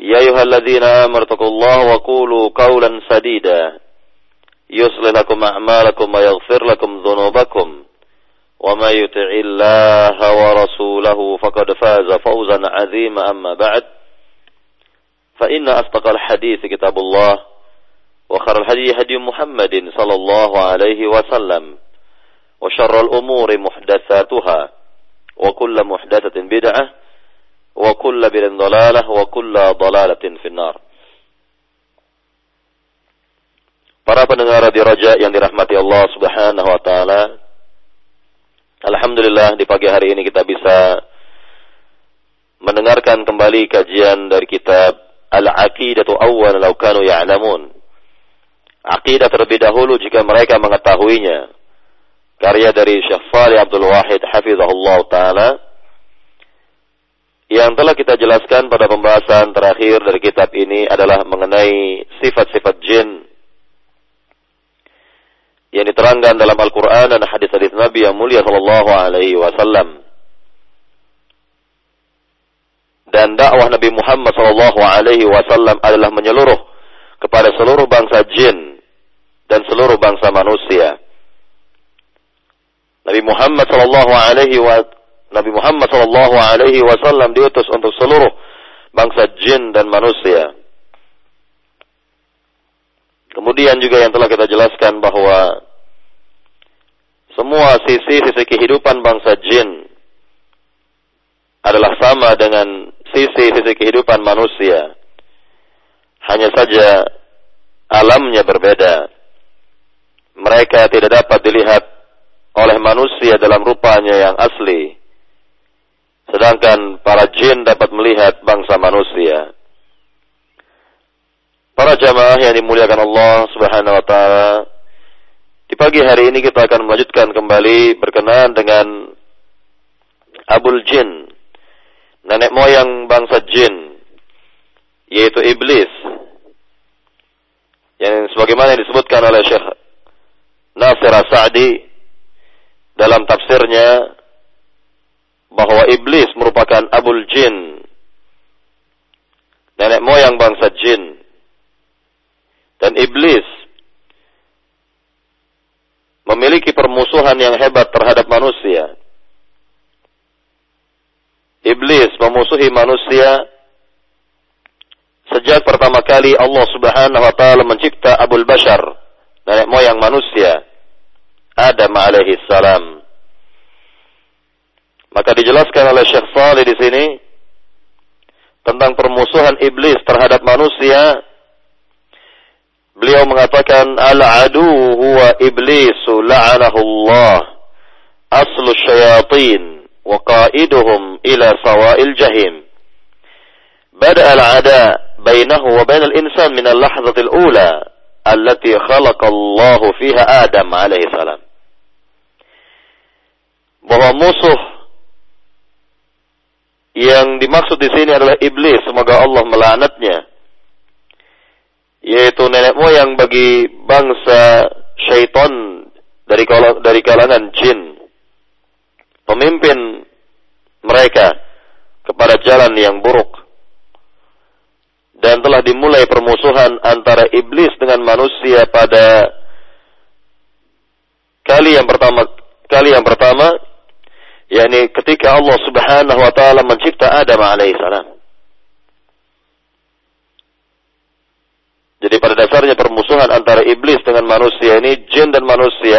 يا أيها الذين آمنوا اتقوا الله وقولوا قولا سديدا. يصلح لكم أعمالكم ويغفر لكم ذنوبكم. وما يطع الله ورسوله فقد فاز فوزا عظيما. أما بعد فإن أصدق الحديث كتاب الله وخير الهدي هدي محمد صلى الله عليه وسلم وشر الأمور محدثاتها وكل محدثة بدعة وكل بدعة ضلالة وكل ضلالة في النار Para pendengar di Raja yang dirahmati Allah Subhanahu wa taala. Alhamdulillah di pagi hari ini kita bisa mendengarkan kembali kajian dari kitab Al-Aqidatu Awwal Law Kanu Ya'lamun. Aqidah terlebih dahulu jika mereka mengetahuinya. Karya dari Syekh Fali Abdul Wahid hafizahullah taala yang telah kita jelaskan pada pembahasan terakhir dari kitab ini adalah mengenai sifat-sifat jin yang diterangkan dalam Al-Quran dan hadis-hadis Nabi yang mulia Sallallahu Alaihi Wasallam. Dan dakwah Nabi Muhammad Sallallahu Alaihi Wasallam adalah menyeluruh kepada seluruh bangsa jin dan seluruh bangsa manusia. Nabi Muhammad Sallallahu Alaihi Nabi Muhammad Sallallahu Alaihi Wasallam diutus untuk seluruh bangsa jin dan manusia. Kemudian juga yang telah kita jelaskan bahwa semua sisi-sisi kehidupan bangsa jin adalah sama dengan sisi-sisi kehidupan manusia. Hanya saja alamnya berbeda. Mereka tidak dapat dilihat oleh manusia dalam rupanya yang asli. Sedangkan para jin dapat melihat bangsa manusia. Para jamaah yang dimuliakan Allah Subhanahu wa taala, di pagi hari ini kita akan melanjutkan kembali berkenaan dengan Abul Jin, nenek moyang bangsa jin, yaitu iblis. Yang sebagaimana yang disebutkan oleh Syekh Nasir As-Sa'di dalam tafsirnya bahwa iblis merupakan Abul Jin, nenek moyang bangsa jin. Dan iblis memiliki permusuhan yang hebat terhadap manusia. Iblis memusuhi manusia sejak pertama kali Allah Subhanahu wa taala mencipta Abul Bashar, nenek moyang manusia, Adam alaihi salam. Maka dijelaskan oleh Syekh Salih di sini tentang permusuhan iblis terhadap manusia Beliau mengatakan al-adu huwa iblisu la'anahu Allah aslu syayatin wa qaiduhum ila sawa'il jahim. Al-ada bainahu wa bain al-insan min al-lahzati al-ula allati khalaqa Allah fiha Adam alaihi salam. Bahwa musuh yang dimaksud di sini adalah iblis, semoga Allah melaknatnya. Yaitu nenek moyang bagi bangsa syaitan dari dari kalangan jin. Pemimpin mereka kepada jalan yang buruk. Dan telah dimulai permusuhan antara iblis dengan manusia pada kali yang pertama kali yang pertama yakni ketika Allah Subhanahu wa taala mencipta Adam alaihissalam Jadi pada dasarnya permusuhan antara iblis dengan manusia ini, jin dan manusia,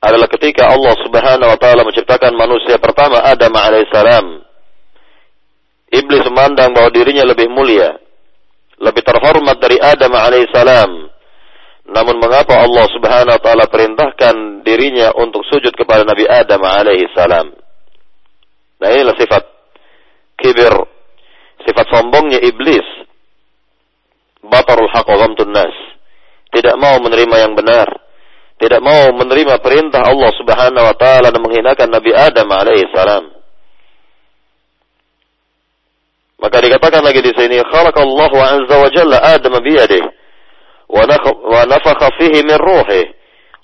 adalah ketika Allah Subhanahu wa taala menciptakan manusia pertama Adam alaihissalam. Iblis memandang bahwa dirinya lebih mulia, lebih terhormat dari Adam alaihissalam. Namun mengapa Allah Subhanahu wa taala perintahkan dirinya untuk sujud kepada Nabi Adam alaihissalam? Nah, inilah sifat kibir, sifat sombongnya iblis batarul haq wa nas. Tidak mau menerima yang benar. Tidak mau menerima perintah Allah Subhanahu wa taala dan menghinakan Nabi Adam alaihi salam. Maka dikatakan lagi di sini khalaqallahu azza wa jalla Adam biyadihi wa nafakha fihi min ruhihi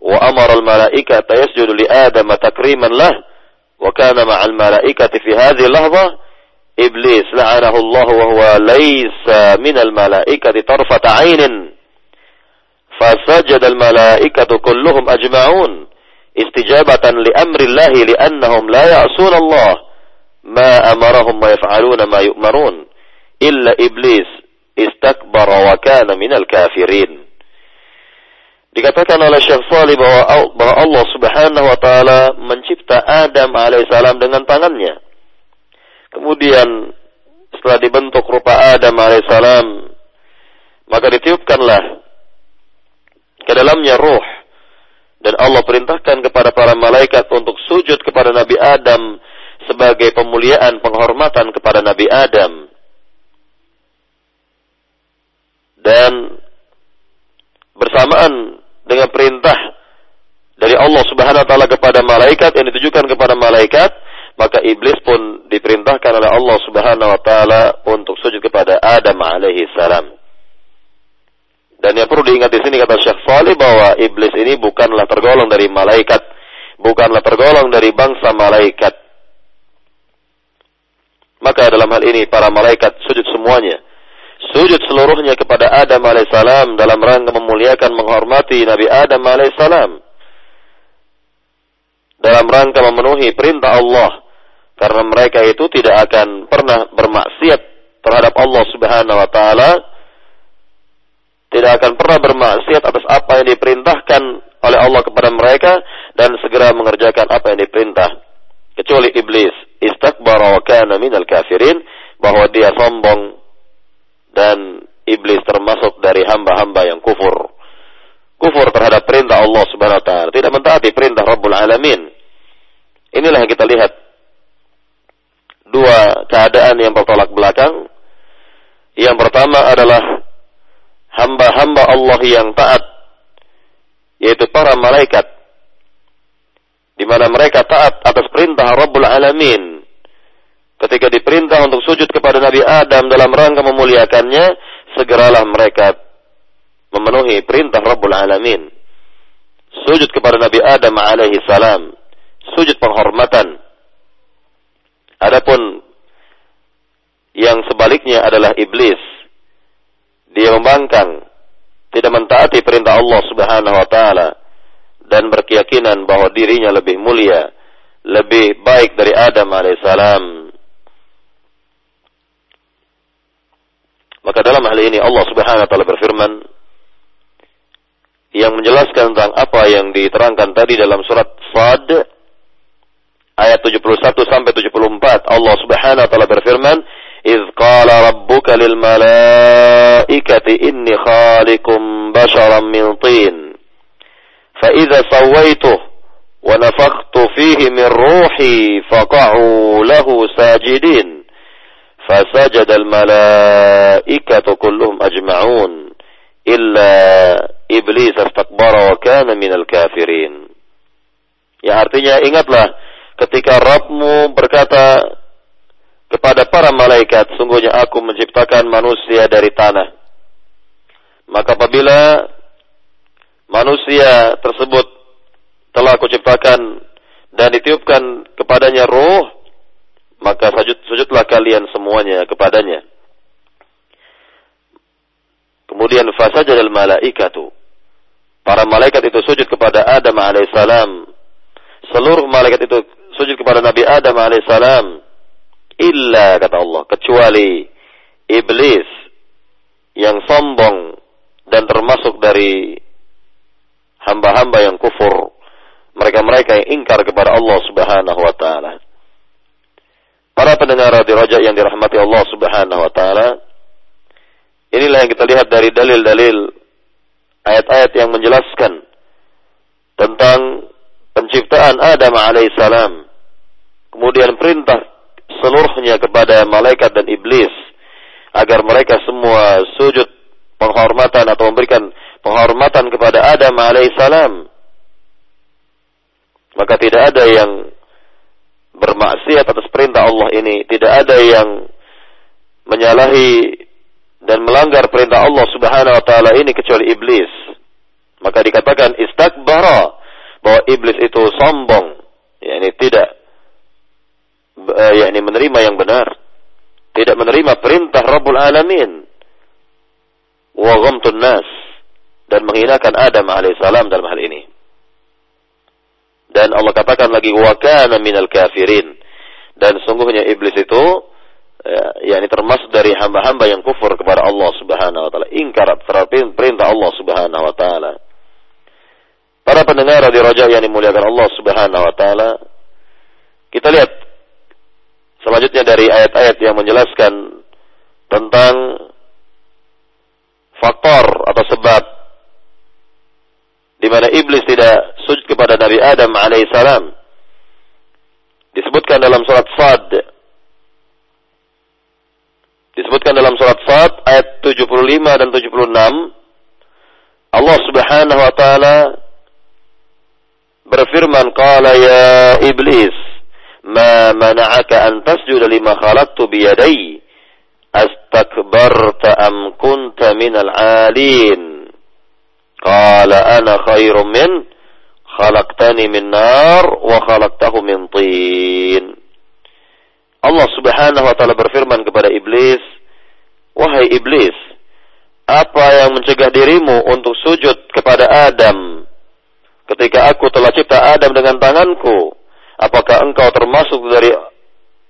wa amara al-malaikata yasjudu li Adam takriman lah wa kana ma'al malaikati fi hadhihi lahzah iblis la'anahu Allah wa huwa laysa minal malaikati tarfata 'ainin fasajada al malaikatu kulluhum ajma'un istijabatan li amri Allah li'annahum la ya'sun Allah istakbara wa kana minal kafirin Dikatakan oleh Syekh Salih bahwa, bahwa Allah Subhanahu wa taala mencipta Adam alaihissalam dengan tangannya. Kemudian setelah dibentuk rupa Adam alaihissalam, maka ditiupkanlah ke dalamnya ruh dan Allah perintahkan kepada para malaikat untuk sujud kepada Nabi Adam sebagai pemuliaan penghormatan kepada Nabi Adam. Dan bersamaan dengan perintah dari Allah Subhanahu wa taala kepada malaikat yang ditujukan kepada malaikat, maka iblis pun diperintahkan oleh Allah Subhanahu wa taala untuk sujud kepada Adam alaihi salam. Dan yang perlu diingat di sini kata Syekh Salih bahwa iblis ini bukanlah tergolong dari malaikat, bukanlah tergolong dari bangsa malaikat. Maka dalam hal ini para malaikat sujud semuanya. Sujud seluruhnya kepada Adam alaihissalam dalam rangka memuliakan menghormati Nabi Adam alaihissalam. Dalam rangka memenuhi perintah Allah. Karena mereka itu tidak akan pernah bermaksiat terhadap Allah Subhanahu wa taala. Tidak akan pernah bermaksiat atas apa yang diperintahkan oleh Allah kepada mereka dan segera mengerjakan apa yang diperintah. Kecuali iblis istakbara wa kana minal kafirin bahwa dia sombong dan iblis termasuk dari hamba-hamba yang kufur kufur terhadap perintah Allah Subhanahu wa taala tidak mentaati perintah Rabbul Alamin inilah yang kita lihat dua keadaan yang bertolak belakang. Yang pertama adalah hamba-hamba Allah yang taat, yaitu para malaikat, di mana mereka taat atas perintah Rabbul Alamin. Ketika diperintah untuk sujud kepada Nabi Adam dalam rangka memuliakannya, segeralah mereka memenuhi perintah Rabbul Alamin. Sujud kepada Nabi Adam alaihi salam. Sujud penghormatan Adapun yang sebaliknya adalah iblis. Dia membangkang, tidak mentaati perintah Allah Subhanahu wa taala dan berkeyakinan bahwa dirinya lebih mulia, lebih baik dari Adam alaihissalam. Maka dalam hal ini Allah Subhanahu wa taala berfirman yang menjelaskan tentang apa yang diterangkan tadi dalam surat Sad ayat 71 sampai 74 Allah Subhanahu wa taala berfirman إذ قال ربك للملائكة إني خالق بشرا من طين فإذا سويته ونفخت فيه من روحي فقعوا له ساجدين فسجد الملائكة كلهم أجمعون إلا إبليس استكبر وكان من الكافرين Ya artinya ingatlah ketika Rabbmu berkata kepada para malaikat, sungguhnya aku menciptakan manusia dari tanah. Maka apabila manusia tersebut telah aku ciptakan dan ditiupkan kepadanya roh, maka sujud, sujudlah kalian semuanya kepadanya. Kemudian fasajadal malaikatu. Para malaikat itu sujud kepada Adam alaihissalam. Seluruh malaikat itu sujud kepada Nabi Adam alaihissalam illa kata Allah kecuali iblis yang sombong dan termasuk dari hamba-hamba yang kufur, mereka-mereka yang ingkar kepada Allah Subhanahu wa taala. Para pendengar di Raja yang dirahmati Allah Subhanahu wa taala, inilah yang kita lihat dari dalil-dalil ayat-ayat yang menjelaskan tentang penciptaan Adam alaihissalam. Kemudian perintah seluruhnya kepada malaikat dan iblis agar mereka semua sujud penghormatan atau memberikan penghormatan kepada Adam alaihissalam. Maka tidak ada yang bermaksiat atas perintah Allah ini, tidak ada yang menyalahi dan melanggar perintah Allah Subhanahu wa taala ini kecuali iblis. Maka dikatakan istakbara bahwa iblis itu sombong, yakni tidak uh, yakni menerima yang benar, tidak menerima perintah Rabbul Alamin. Wa nas dan menghinakan Adam alaihissalam dalam hal ini. Dan Allah katakan lagi wa kana minal kafirin. Dan sungguhnya iblis itu ya, yakni termasuk dari hamba-hamba yang kufur kepada Allah Subhanahu wa taala, ingkar terhadap perintah Allah Subhanahu wa taala. Para pendengar di Raja yang dimuliakan Allah Subhanahu wa taala, kita lihat selanjutnya dari ayat-ayat yang menjelaskan tentang faktor atau sebab di mana iblis tidak sujud kepada Nabi Adam alaihissalam. Disebutkan dalam surat Sad. Disebutkan dalam surat Sad ayat 75 dan 76. Allah Subhanahu wa taala berfirman, "Qala ya iblis, ma mana'aka an tasjuda lima khalaqtu bi yadayya? Astakbarta am kunta minal 'alin?" Qala ana khairum min khalaqtani min nar wa khalaqtahu min tin. Allah Subhanahu wa taala berfirman kepada iblis, "Wahai iblis, apa yang mencegah dirimu untuk sujud kepada Adam ketika aku telah cipta Adam dengan tanganku? Apakah engkau termasuk dari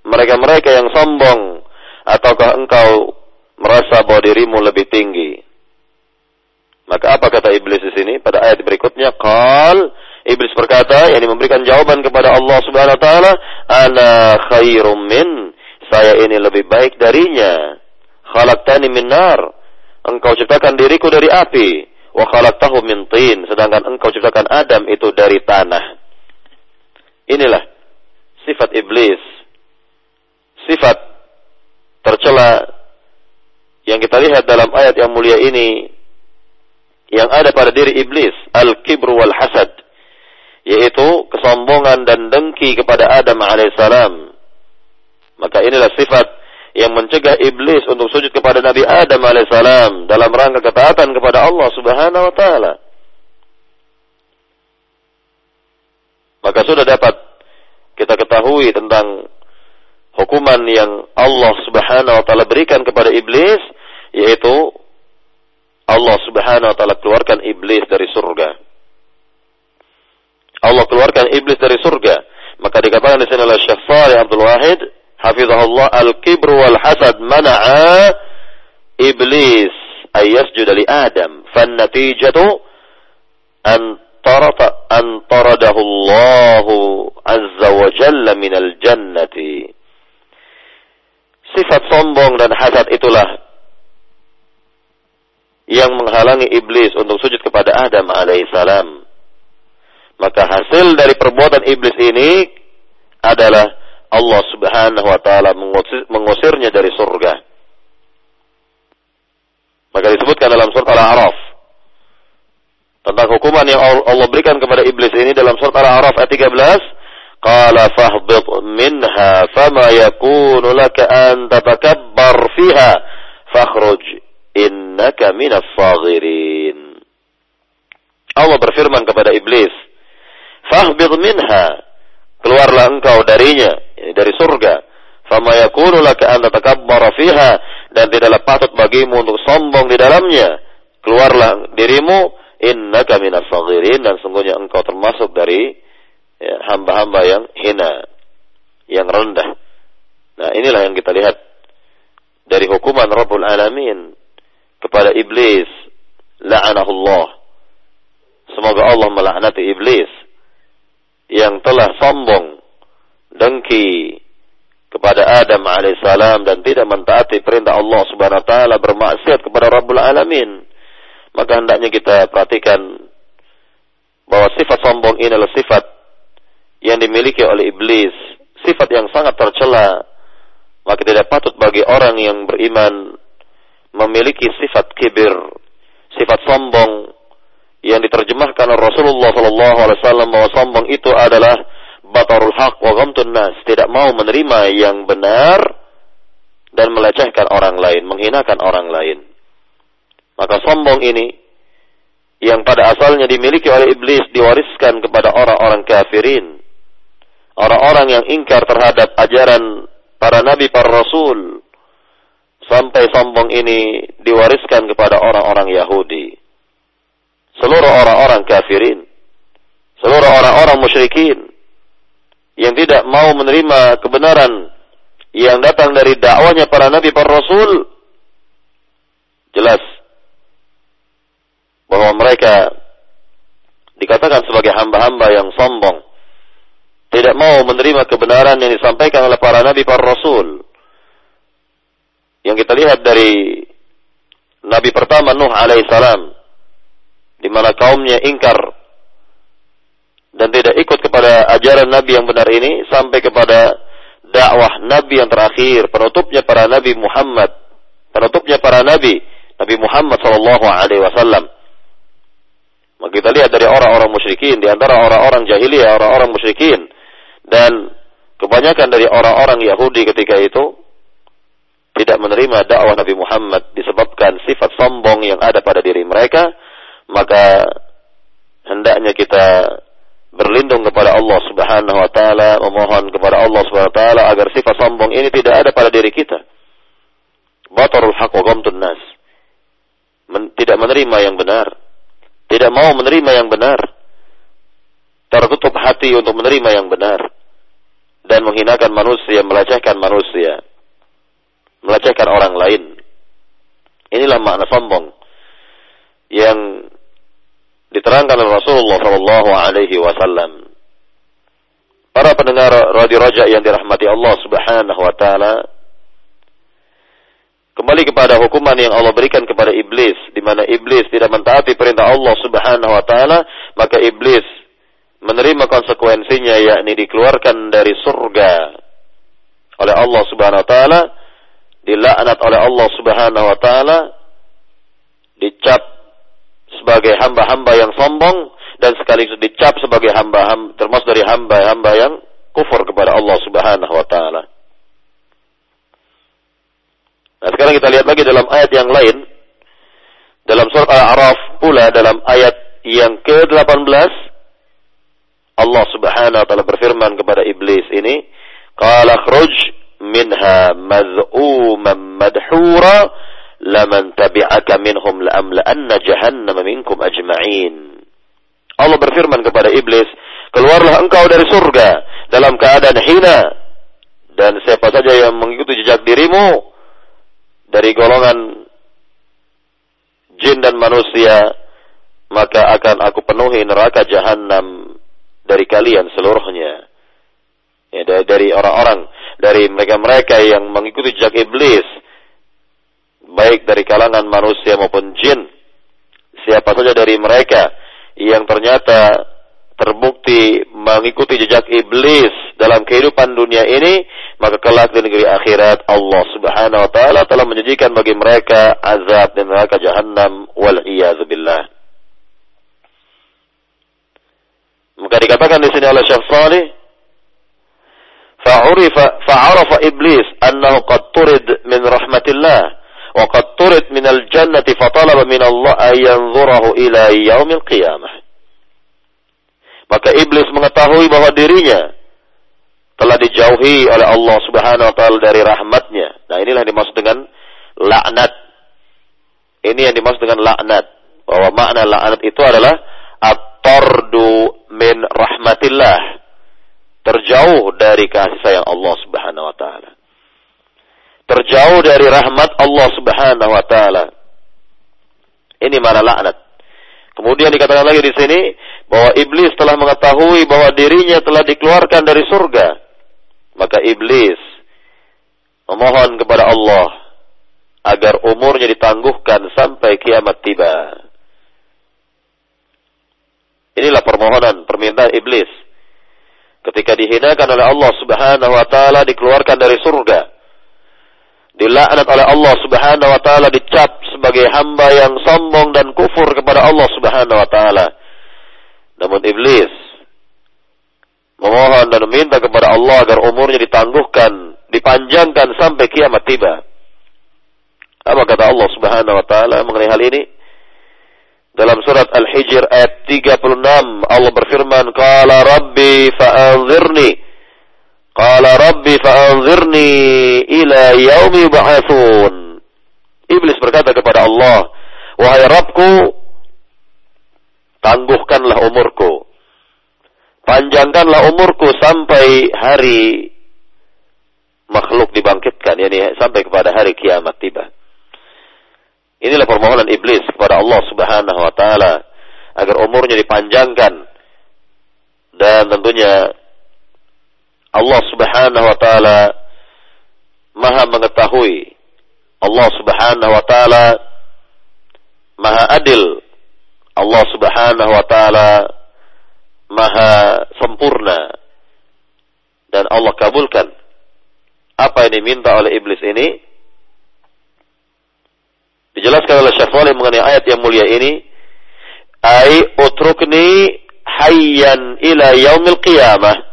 mereka-mereka yang sombong ataukah engkau merasa bahwa dirimu lebih tinggi?" Maka apa kata iblis di sini pada ayat berikutnya? Qal iblis berkata, yang memberikan jawaban kepada Allah Subhanahu wa taala, "Ana khairum min." Saya ini lebih baik darinya. Khalaqtani min nar. Engkau ciptakan diriku dari api, wa khalaqtahu min tin, sedangkan engkau ciptakan Adam itu dari tanah. Inilah sifat iblis. Sifat tercela yang kita lihat dalam ayat yang mulia ini yang ada pada diri iblis, al-kibru wal hasad, yaitu kesombongan dan dengki kepada Adam alaihissalam. Maka inilah sifat yang mencegah iblis untuk sujud kepada Nabi Adam alaihissalam dalam rangka ketaatan kepada Allah subhanahu wa ta'ala. Maka sudah dapat kita ketahui tentang hukuman yang Allah subhanahu wa ta'ala berikan kepada iblis, yaitu Allah Subhanahu wa taala keluarkan iblis dari surga. Allah keluarkan iblis dari surga. Maka dikatakan di sini oleh Syekh Shalih Abdul Wahid, hafizahullah al-kibru wal hasad mana'a iblis ayyasjuda li Adam. Fan natijatu an tarata an taradahu Allah azza wa jalla min al-jannati. Sifat sombong dan hasad itulah yang menghalangi iblis untuk sujud kepada Adam alaihissalam. Maka hasil dari perbuatan iblis ini adalah Allah subhanahu wa ta'ala mengusirnya dari surga. Maka disebutkan dalam surat Al-A'raf. Tentang hukuman yang Allah berikan kepada iblis ini dalam surat Al-A'raf ayat 13. Qala fahbit minha fama yakunu laka an tatakabbar fiha fakhruj innaka minas saghirin. Allah berfirman kepada iblis, "Fahbid minha." Keluarlah engkau darinya, ini dari surga. Fama yakunu laka an tatakabbara fiha dan tidaklah patut bagimu untuk sombong di dalamnya. Keluarlah dirimu, innaka minas saghirin dan sungguhnya engkau termasuk dari ya, hamba-hamba ya, yang hina, yang rendah. Nah, inilah yang kita lihat dari hukuman Rabbul Alamin kepada iblis la'anahullah semoga Allah melaknati iblis yang telah sombong dengki kepada Adam alaihissalam dan tidak mentaati perintah Allah subhanahu wa taala bermaksiat kepada Rabbul Alamin maka hendaknya kita perhatikan bahwa sifat sombong ini adalah sifat yang dimiliki oleh iblis sifat yang sangat tercela. Maka tidak patut bagi orang yang beriman memiliki sifat kibir, sifat sombong yang diterjemahkan Rasulullah sallallahu alaihi wasallam bahwa sombong itu adalah batarul haq wa ghamtun nas, tidak mau menerima yang benar dan melecehkan orang lain, menghinakan orang lain. Maka sombong ini yang pada asalnya dimiliki oleh iblis diwariskan kepada orang-orang kafirin. Orang-orang yang ingkar terhadap ajaran para nabi, para rasul, sampai sombong ini diwariskan kepada orang-orang Yahudi. Seluruh orang-orang kafirin, seluruh orang-orang musyrikin. Yang tidak mau menerima kebenaran yang datang dari dakwanya para nabi, para rasul, jelas. Bahwa mereka dikatakan sebagai hamba-hamba yang sombong. Tidak mau menerima kebenaran yang disampaikan oleh para nabi para rasul. Yang kita lihat dari nabi pertama Nuh alaihissalam di mana kaumnya ingkar dan tidak ikut kepada ajaran nabi yang benar ini sampai kepada dakwah nabi yang terakhir, penutupnya para nabi Muhammad, penutupnya para nabi, Nabi Muhammad sallallahu alaihi wasallam. Maka kita lihat dari orang-orang musyrikin, di antara orang-orang jahiliyah, orang-orang musyrikin, dan kebanyakan dari orang-orang Yahudi ketika itu tidak menerima dakwah Nabi Muhammad disebabkan sifat sombong yang ada pada diri mereka, maka hendaknya kita berlindung kepada Allah Subhanahu wa taala, memohon kepada Allah Subhanahu wa taala agar sifat sombong ini tidak ada pada diri kita. Batarul haq wa ghamtun nas. Men, tidak menerima yang benar, tidak mau menerima yang benar, tertutup hati untuk menerima yang benar dan menghinakan manusia, melecehkan manusia, melecehkan orang lain. Inilah makna sombong yang diterangkan oleh Rasulullah Shallallahu Alaihi Wasallam. Para pendengar radio Raja yang dirahmati Allah Subhanahu Wa Taala, kembali kepada hukuman yang Allah berikan kepada iblis, di mana iblis tidak mentaati perintah Allah Subhanahu Wa Taala, maka iblis menerima konsekuensinya yakni dikeluarkan dari surga oleh Allah Subhanahu wa taala, dilaknat oleh Allah Subhanahu wa taala, dicap sebagai hamba-hamba yang sombong dan sekaligus dicap sebagai hamba-hamba termasuk dari hamba-hamba yang kufur kepada Allah Subhanahu wa taala. Nah, sekarang kita lihat lagi dalam ayat yang lain dalam surat Al-A'raf pula dalam ayat yang ke-18 Allah Subhanahu wa taala berfirman kepada iblis ini, "Qala khruj minha madh'uman madhura laman tabi'aka minhum la'amla'anna jahannama minkum ajma'in." Allah berfirman kepada iblis, "Keluarlah engkau dari surga dalam keadaan hina dan siapa saja yang mengikuti jejak dirimu dari golongan jin dan manusia maka akan aku penuhi neraka jahanam dari kalian seluruhnya. Ya, dari orang-orang, dari mereka-mereka yang mengikuti jejak iblis, baik dari kalangan manusia maupun jin. Siapa saja dari mereka yang ternyata terbukti mengikuti jejak iblis dalam kehidupan dunia ini, maka kelak di negeri akhirat Allah Subhanahu wa taala telah menjanjikan bagi mereka azab dan neraka jahanam wal billah. Maka dikatakan di sini oleh Syekh Salih, fa'urifa fa'arafa iblis annahu qad turid min rahmatillah qad turid min al-jannati fatalaba min Allah an yanzurahu ila yaumil qiyamah. Maka iblis mengetahui bahwa dirinya telah dijauhi oleh Allah Subhanahu wa taala dari rahmatnya. Nah, inilah yang dimaksud dengan laknat. Ini yang dimaksud dengan laknat. Bahwa makna laknat itu adalah at-tardu min rahmatillah. Terjauh dari kasih sayang Allah Subhanahu wa taala. Terjauh dari rahmat Allah Subhanahu wa taala. Ini mana laknat. Kemudian dikatakan lagi di sini bahwa iblis telah mengetahui bahwa dirinya telah dikeluarkan dari surga. Maka iblis memohon kepada Allah agar umurnya ditangguhkan sampai kiamat tiba. Inilah permohonan, permintaan iblis. Ketika dihinakan oleh Allah Subhanahu wa taala dikeluarkan dari surga dilaknat oleh Allah Subhanahu wa taala dicap sebagai hamba yang sombong dan kufur kepada Allah Subhanahu wa taala. Namun iblis memohon dan meminta kepada Allah agar umurnya ditangguhkan, dipanjangkan sampai kiamat tiba. Apa kata Allah Subhanahu wa taala mengenai hal ini? Dalam surat Al-Hijr ayat 36 Allah berfirman, "Qala rabbi fa'anzirni" Qala rabbi fa'anzirni ila yaumi yub'atsun. Iblis berkata kepada Allah, "Wahai Rabbku, tangguhkanlah umurku. Panjangkanlah umurku sampai hari makhluk dibangkitkan, yakni sampai kepada hari kiamat tiba." Inilah permohonan iblis kepada Allah Subhanahu wa taala agar umurnya dipanjangkan dan tentunya Allah Subhanahu wa taala Maha mengetahui. Allah Subhanahu wa taala Maha adil. Allah Subhanahu wa taala Maha sempurna. Dan Allah kabulkan apa yang diminta oleh iblis ini dijelaskan oleh Syekh mengenai ayat yang mulia ini ai utrukni hayyan ila yaumil qiyamah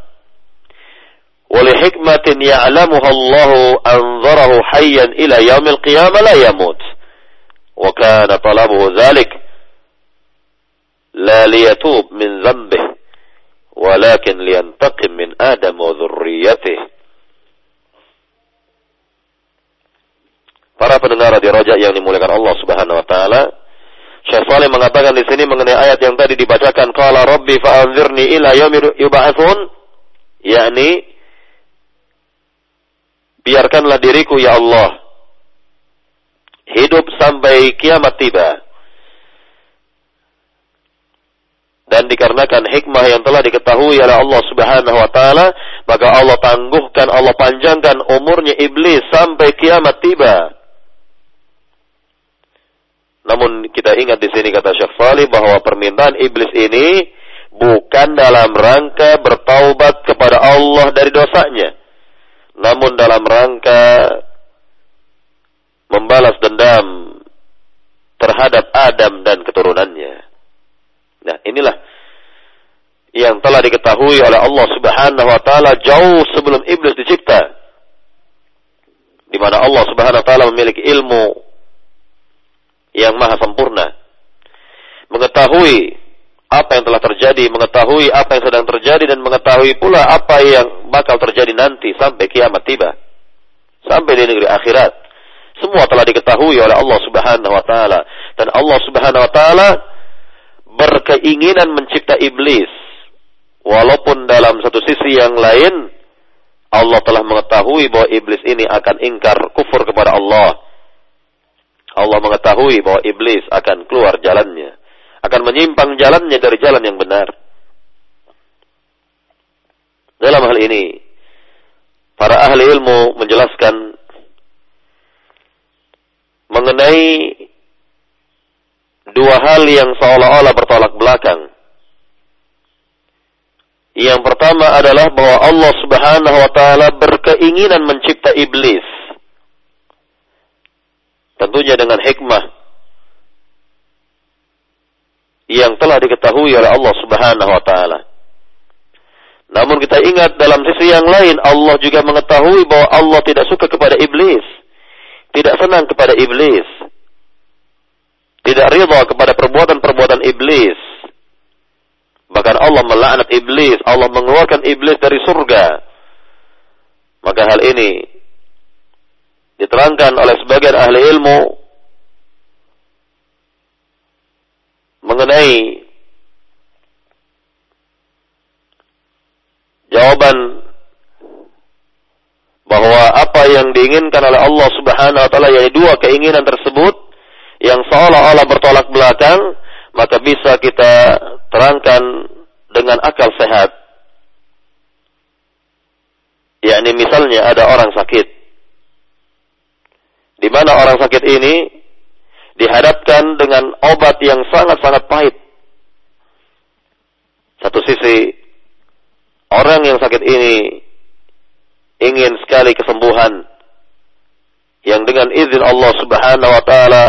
ولحكمة يعلمها الله أنظره حيا إلى يوم القيامة لا يموت وكان طلبه ذلك لا ليتوب من ذنبه ولكن لينتقم من آدم وذريته Para pendengar di Raja yang dimuliakan Allah Subhanahu wa taala, Syekh Salim mengatakan di sini mengenai ayat yang tadi dibacakan qala rabbi fa'anzirni ila yaumil yub'atsun yakni biarkanlah diriku ya Allah hidup sampai kiamat tiba. Dan dikarenakan hikmah yang telah diketahui oleh Allah Subhanahu wa taala, maka Allah tangguhkan, Allah panjangkan umurnya iblis sampai kiamat tiba. Namun kita ingat di sini kata Syekh Salih bahwa permintaan iblis ini bukan dalam rangka bertaubat kepada Allah dari dosanya namun dalam rangka membalas dendam terhadap Adam dan keturunannya. Nah, inilah yang telah diketahui oleh Allah Subhanahu wa taala jauh sebelum iblis dicipta. Di mana Allah Subhanahu wa taala memiliki ilmu yang maha sempurna. Mengetahui apa yang telah terjadi, mengetahui apa yang sedang terjadi dan mengetahui pula apa yang bakal terjadi nanti sampai kiamat tiba. Sampai di negeri akhirat. Semua telah diketahui oleh Allah Subhanahu wa taala dan Allah Subhanahu wa taala berkeinginan mencipta iblis. Walaupun dalam satu sisi yang lain Allah telah mengetahui bahwa iblis ini akan ingkar kufur kepada Allah. Allah mengetahui bahwa iblis akan keluar jalannya akan menyimpang jalannya dari jalan yang benar. Dalam hal ini, para ahli ilmu menjelaskan mengenai dua hal yang seolah-olah bertolak belakang. Yang pertama adalah bahwa Allah Subhanahu wa taala berkeinginan mencipta iblis. Tentunya dengan hikmah yang telah diketahui oleh Allah Subhanahu wa taala. Namun kita ingat dalam sisi yang lain Allah juga mengetahui bahwa Allah tidak suka kepada iblis. Tidak senang kepada iblis. Tidak ridha kepada perbuatan-perbuatan iblis. Bahkan Allah melaknat iblis, Allah mengeluarkan iblis dari surga. Maka hal ini diterangkan oleh sebagian ahli ilmu mengenai jawaban bahwa apa yang diinginkan oleh Allah Subhanahu wa taala yaitu dua keinginan tersebut yang seolah-olah bertolak belakang, maka bisa kita terangkan dengan akal sehat. Yakni misalnya ada orang sakit. Di mana orang sakit ini dihadapkan dengan obat yang sangat-sangat pahit. Satu sisi, orang yang sakit ini ingin sekali kesembuhan yang dengan izin Allah Subhanahu wa taala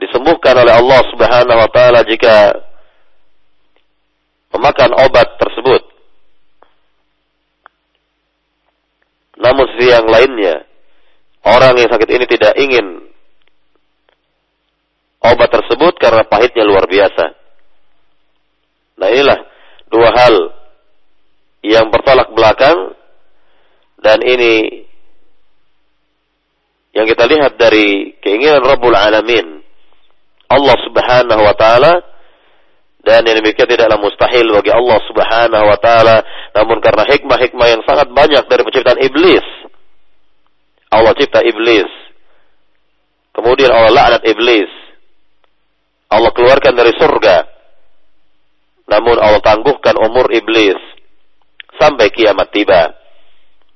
disembuhkan oleh Allah Subhanahu wa taala jika memakan obat tersebut. Namun sisi yang lainnya, orang yang sakit ini tidak ingin obat tersebut karena pahitnya luar biasa. Nah inilah dua hal yang bertolak belakang dan ini yang kita lihat dari keinginan Rabbul Alamin Allah Subhanahu wa taala dan yang demikian tidaklah mustahil bagi Allah Subhanahu wa taala namun karena hikmah-hikmah yang sangat banyak dari penciptaan iblis Allah cipta iblis kemudian Allah laknat iblis Allah keluarkan dari surga namun Allah tangguhkan umur iblis sampai kiamat tiba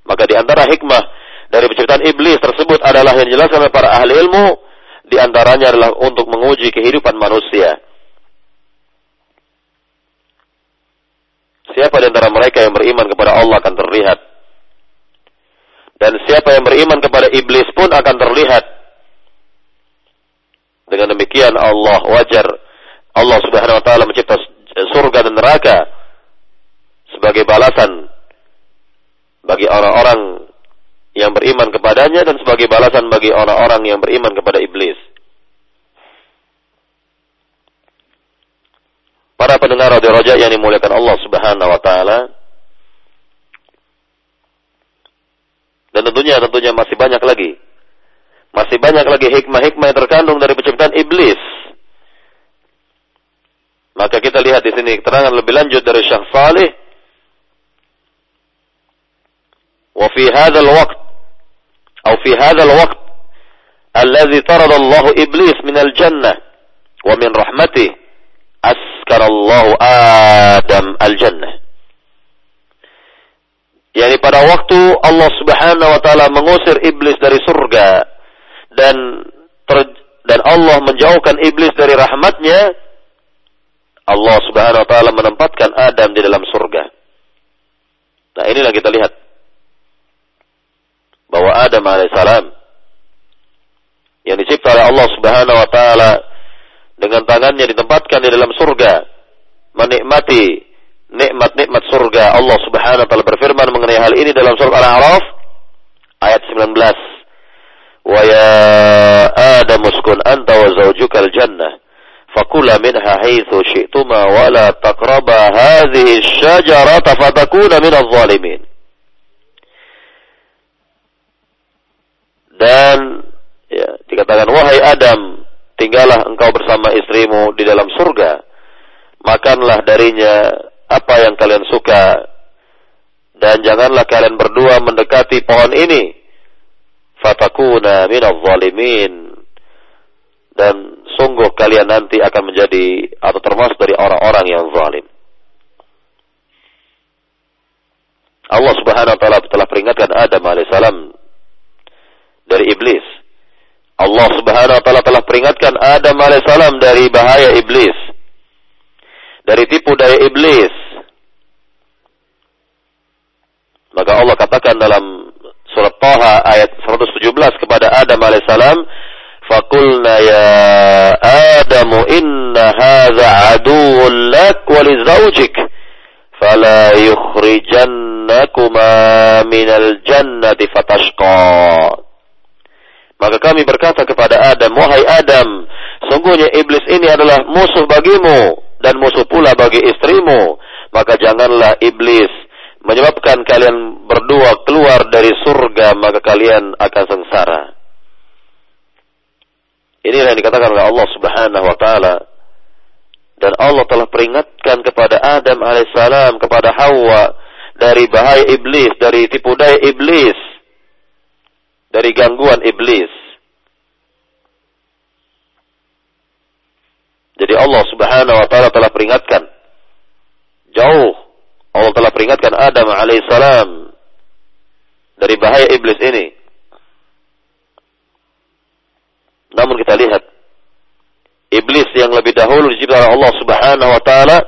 maka di antara hikmah dari penciptaan iblis tersebut adalah yang dijelaskan oleh para ahli ilmu di antaranya adalah untuk menguji kehidupan manusia. Siapa di antara mereka yang beriman kepada Allah akan terlihat. Dan siapa yang beriman kepada iblis pun akan terlihat. Dengan demikian Allah wajar Allah Subhanahu wa taala mencipta surga dan neraka sebagai balasan bagi orang-orang yang beriman kepadanya dan sebagai balasan bagi orang-orang yang beriman kepada iblis. Para pendengar radio Raja yang dimuliakan Allah Subhanahu wa taala. Dan tentunya tentunya masih banyak lagi. Masih banyak lagi hikmah-hikmah yang terkandung dari penciptaan iblis. Maka kita lihat di sini keterangan lebih lanjut dari Syekh Salih. Wa fi hadzal waqt atau fi hadzal waqt alladhi tarada Allah iblis min al-jannah wa min rahmatih askarallahu Adam al-jannah. Yani pada waktu Allah Subhanahu wa taala mengusir iblis dari surga dan ter, dan Allah menjauhkan iblis dari rahmatnya, Allah Subhanahu wa taala menempatkan Adam di dalam surga. Nah, inilah kita lihat bahwa Adam alaihissalam yang dicipta oleh Allah Subhanahu wa taala dengan tangannya ditempatkan di dalam surga menikmati nikmat-nikmat surga Allah Subhanahu wa taala berfirman mengenai hal ini dalam surah Al-A'raf ayat 19 wa ya Adam uskun anta wa zawjuka al-jannah fakula minha haitsu syi'tuma wa la taqraba hadhihi asy-syajarata fatakuna minadh dhalimin dan ya, dikatakan wahai Adam tinggallah engkau bersama istrimu di dalam surga. Makanlah darinya apa yang kalian suka dan janganlah kalian berdua mendekati pohon ini fatakuna minadh zalimin dan sungguh kalian nanti akan menjadi atau termasuk dari orang-orang yang zalim. Allah Subhanahu wa taala telah peringatkan Adam alaihissalam dari iblis. Allah Subhanahu wa taala telah peringatkan Adam alaihissalam dari bahaya iblis. Dari tipu daya iblis. Maka Allah katakan dalam surat Taha ayat 117 kepada Adam alaihissalam, "Fakulna ya Adam inna hadza aduwwun lak wa li zawjik, fala yukhrijannakuma minal jannati fatashqa." Maka kami berkata kepada Adam, Wahai Adam, sungguhnya iblis ini adalah musuh bagimu dan musuh pula bagi istrimu. Maka janganlah iblis menyebabkan kalian berdua keluar dari surga maka kalian akan sengsara. Ini yang dikatakan oleh Allah Subhanahu wa taala dan Allah telah peringatkan kepada Adam alaihissalam kepada Hawa dari bahaya iblis, dari tipu daya iblis, dari gangguan iblis. Jadi Allah Subhanahu wa taala telah peringatkan jauh Allah telah peringatkan Adam alaihissalam dari bahaya iblis ini. Namun kita lihat iblis yang lebih dahulu diciptakan Allah Subhanahu wa taala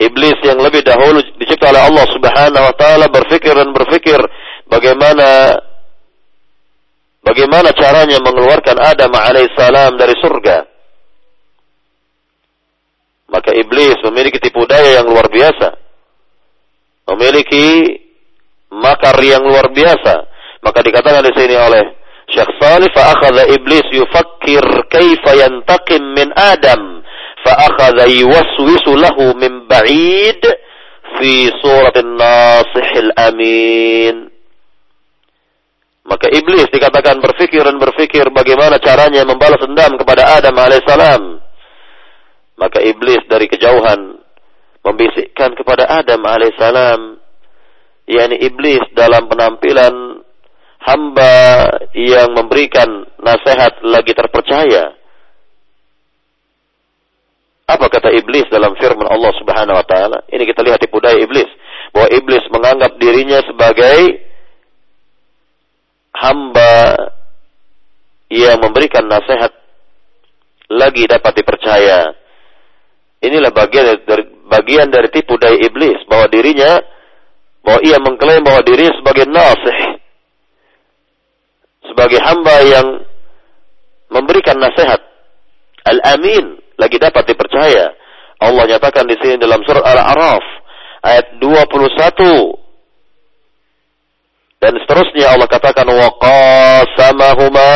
iblis yang lebih dahulu dicipta oleh Allah Subhanahu wa taala berpikir dan berpikir bagaimana bagaimana caranya mengeluarkan Adam alaihissalam dari surga. Maka iblis memiliki tipu daya yang luar biasa. Memiliki makar yang luar biasa. Maka dikatakan di sini oleh Syekh Salih fa'akhadha iblis yufakkir kaifa yantaqim min Adam fa'akhadha yuwaswisu lahu min ba'id fi surat nasihil amin maka iblis dikatakan berfikir dan berfikir bagaimana caranya membalas dendam kepada Adam alaihissalam maka iblis dari kejauhan membisikkan kepada Adam alaihissalam yakni iblis dalam penampilan hamba yang memberikan nasihat lagi terpercaya. Apa kata iblis dalam firman Allah Subhanahu wa taala? Ini kita lihat tipu daya iblis. Bahwa iblis menganggap dirinya sebagai hamba yang memberikan nasihat lagi dapat dipercaya. Inilah bagian dari bagian dari tipu daya iblis bahwa dirinya bahwa ia mengklaim bahwa dirinya sebagai nasih sebagai hamba yang memberikan nasihat. Al-Amin lagi dapat dipercaya. Allah nyatakan di sini dalam surat Al-A'raf ayat 21 dan seterusnya Allah katakan wa qasamahuma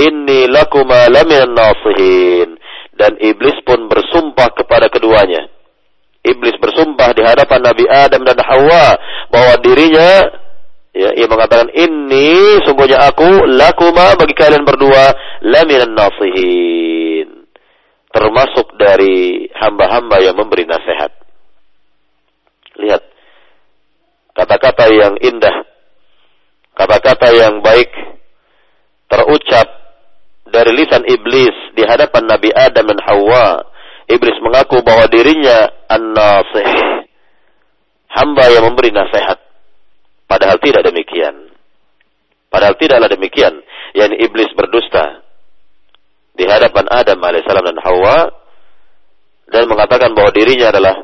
inni lakuma laminan nasihin dan iblis pun bersumpah kepada keduanya. Iblis bersumpah di hadapan Nabi Adam dan Hawa bahwa dirinya Ya, ia mengatakan ini sungguhnya aku lakuma bagi kalian berdua laminan nasihin. Termasuk dari hamba-hamba yang memberi nasihat. Lihat kata-kata yang indah, kata-kata yang baik terucap dari lisan iblis di hadapan Nabi Adam dan Hawa. Iblis mengaku bahwa dirinya an-nasih. Hamba yang memberi nasihat. Padahal tidak demikian. Padahal tidaklah demikian. Yang iblis berdusta di hadapan Adam alaihissalam dan Hawa dan mengatakan bahwa dirinya adalah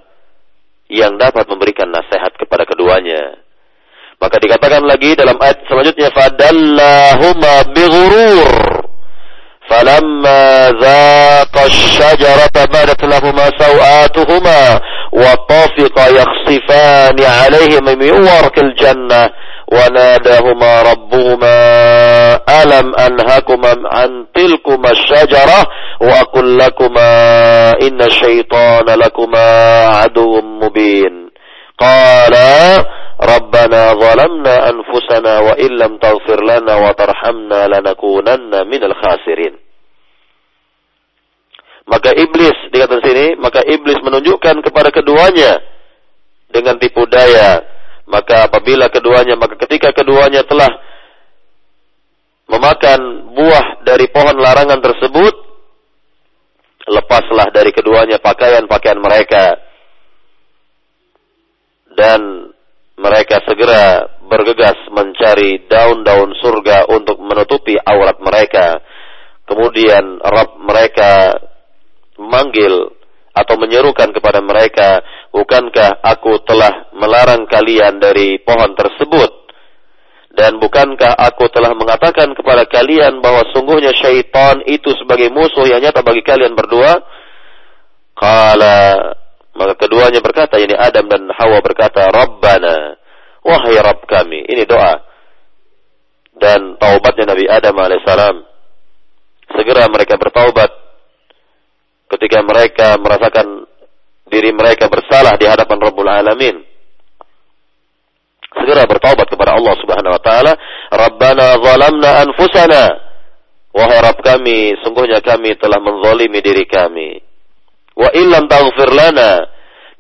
yang dapat memberikan nasihat kepada keduanya. Maka dikatakan lagi dalam ayat selanjutnya fadallahuma bighurur falamma zaqa asy-syajarata badat lahumā sawātuhumā وطافق يخصفان عليهم من ورق الجنة وناداهما ربهما ألم أنهكما عن تلكما الشجرة وأقول لكما إن الشيطان لكما عدو مبين قال ربنا ظلمنا أنفسنا وإن لم تغفر لنا وترحمنا لنكونن من الخاسرين Maka iblis dikatakan sini, maka iblis menunjukkan kepada keduanya dengan tipu daya. Maka apabila keduanya, maka ketika keduanya telah memakan buah dari pohon larangan tersebut, lepaslah dari keduanya pakaian-pakaian mereka. Dan mereka segera bergegas mencari daun-daun surga untuk menutupi aurat mereka. Kemudian Rabb mereka memanggil atau menyerukan kepada mereka, bukankah aku telah melarang kalian dari pohon tersebut? Dan bukankah aku telah mengatakan kepada kalian bahwa sungguhnya syaitan itu sebagai musuh yang nyata bagi kalian berdua? Kala maka keduanya berkata, ini Adam dan Hawa berkata, Rabbana, wahai Rabb kami. Ini doa. Dan taubatnya Nabi Adam alaihissalam. Segera mereka bertaubat ketika mereka merasakan diri mereka bersalah di hadapan Rabbul Alamin. Segera bertaubat kepada Allah Subhanahu wa taala, Rabbana zalamna anfusana. Wahai Rabb kami, sungguhnya kami telah menzalimi diri kami. Wa illam taghfir lana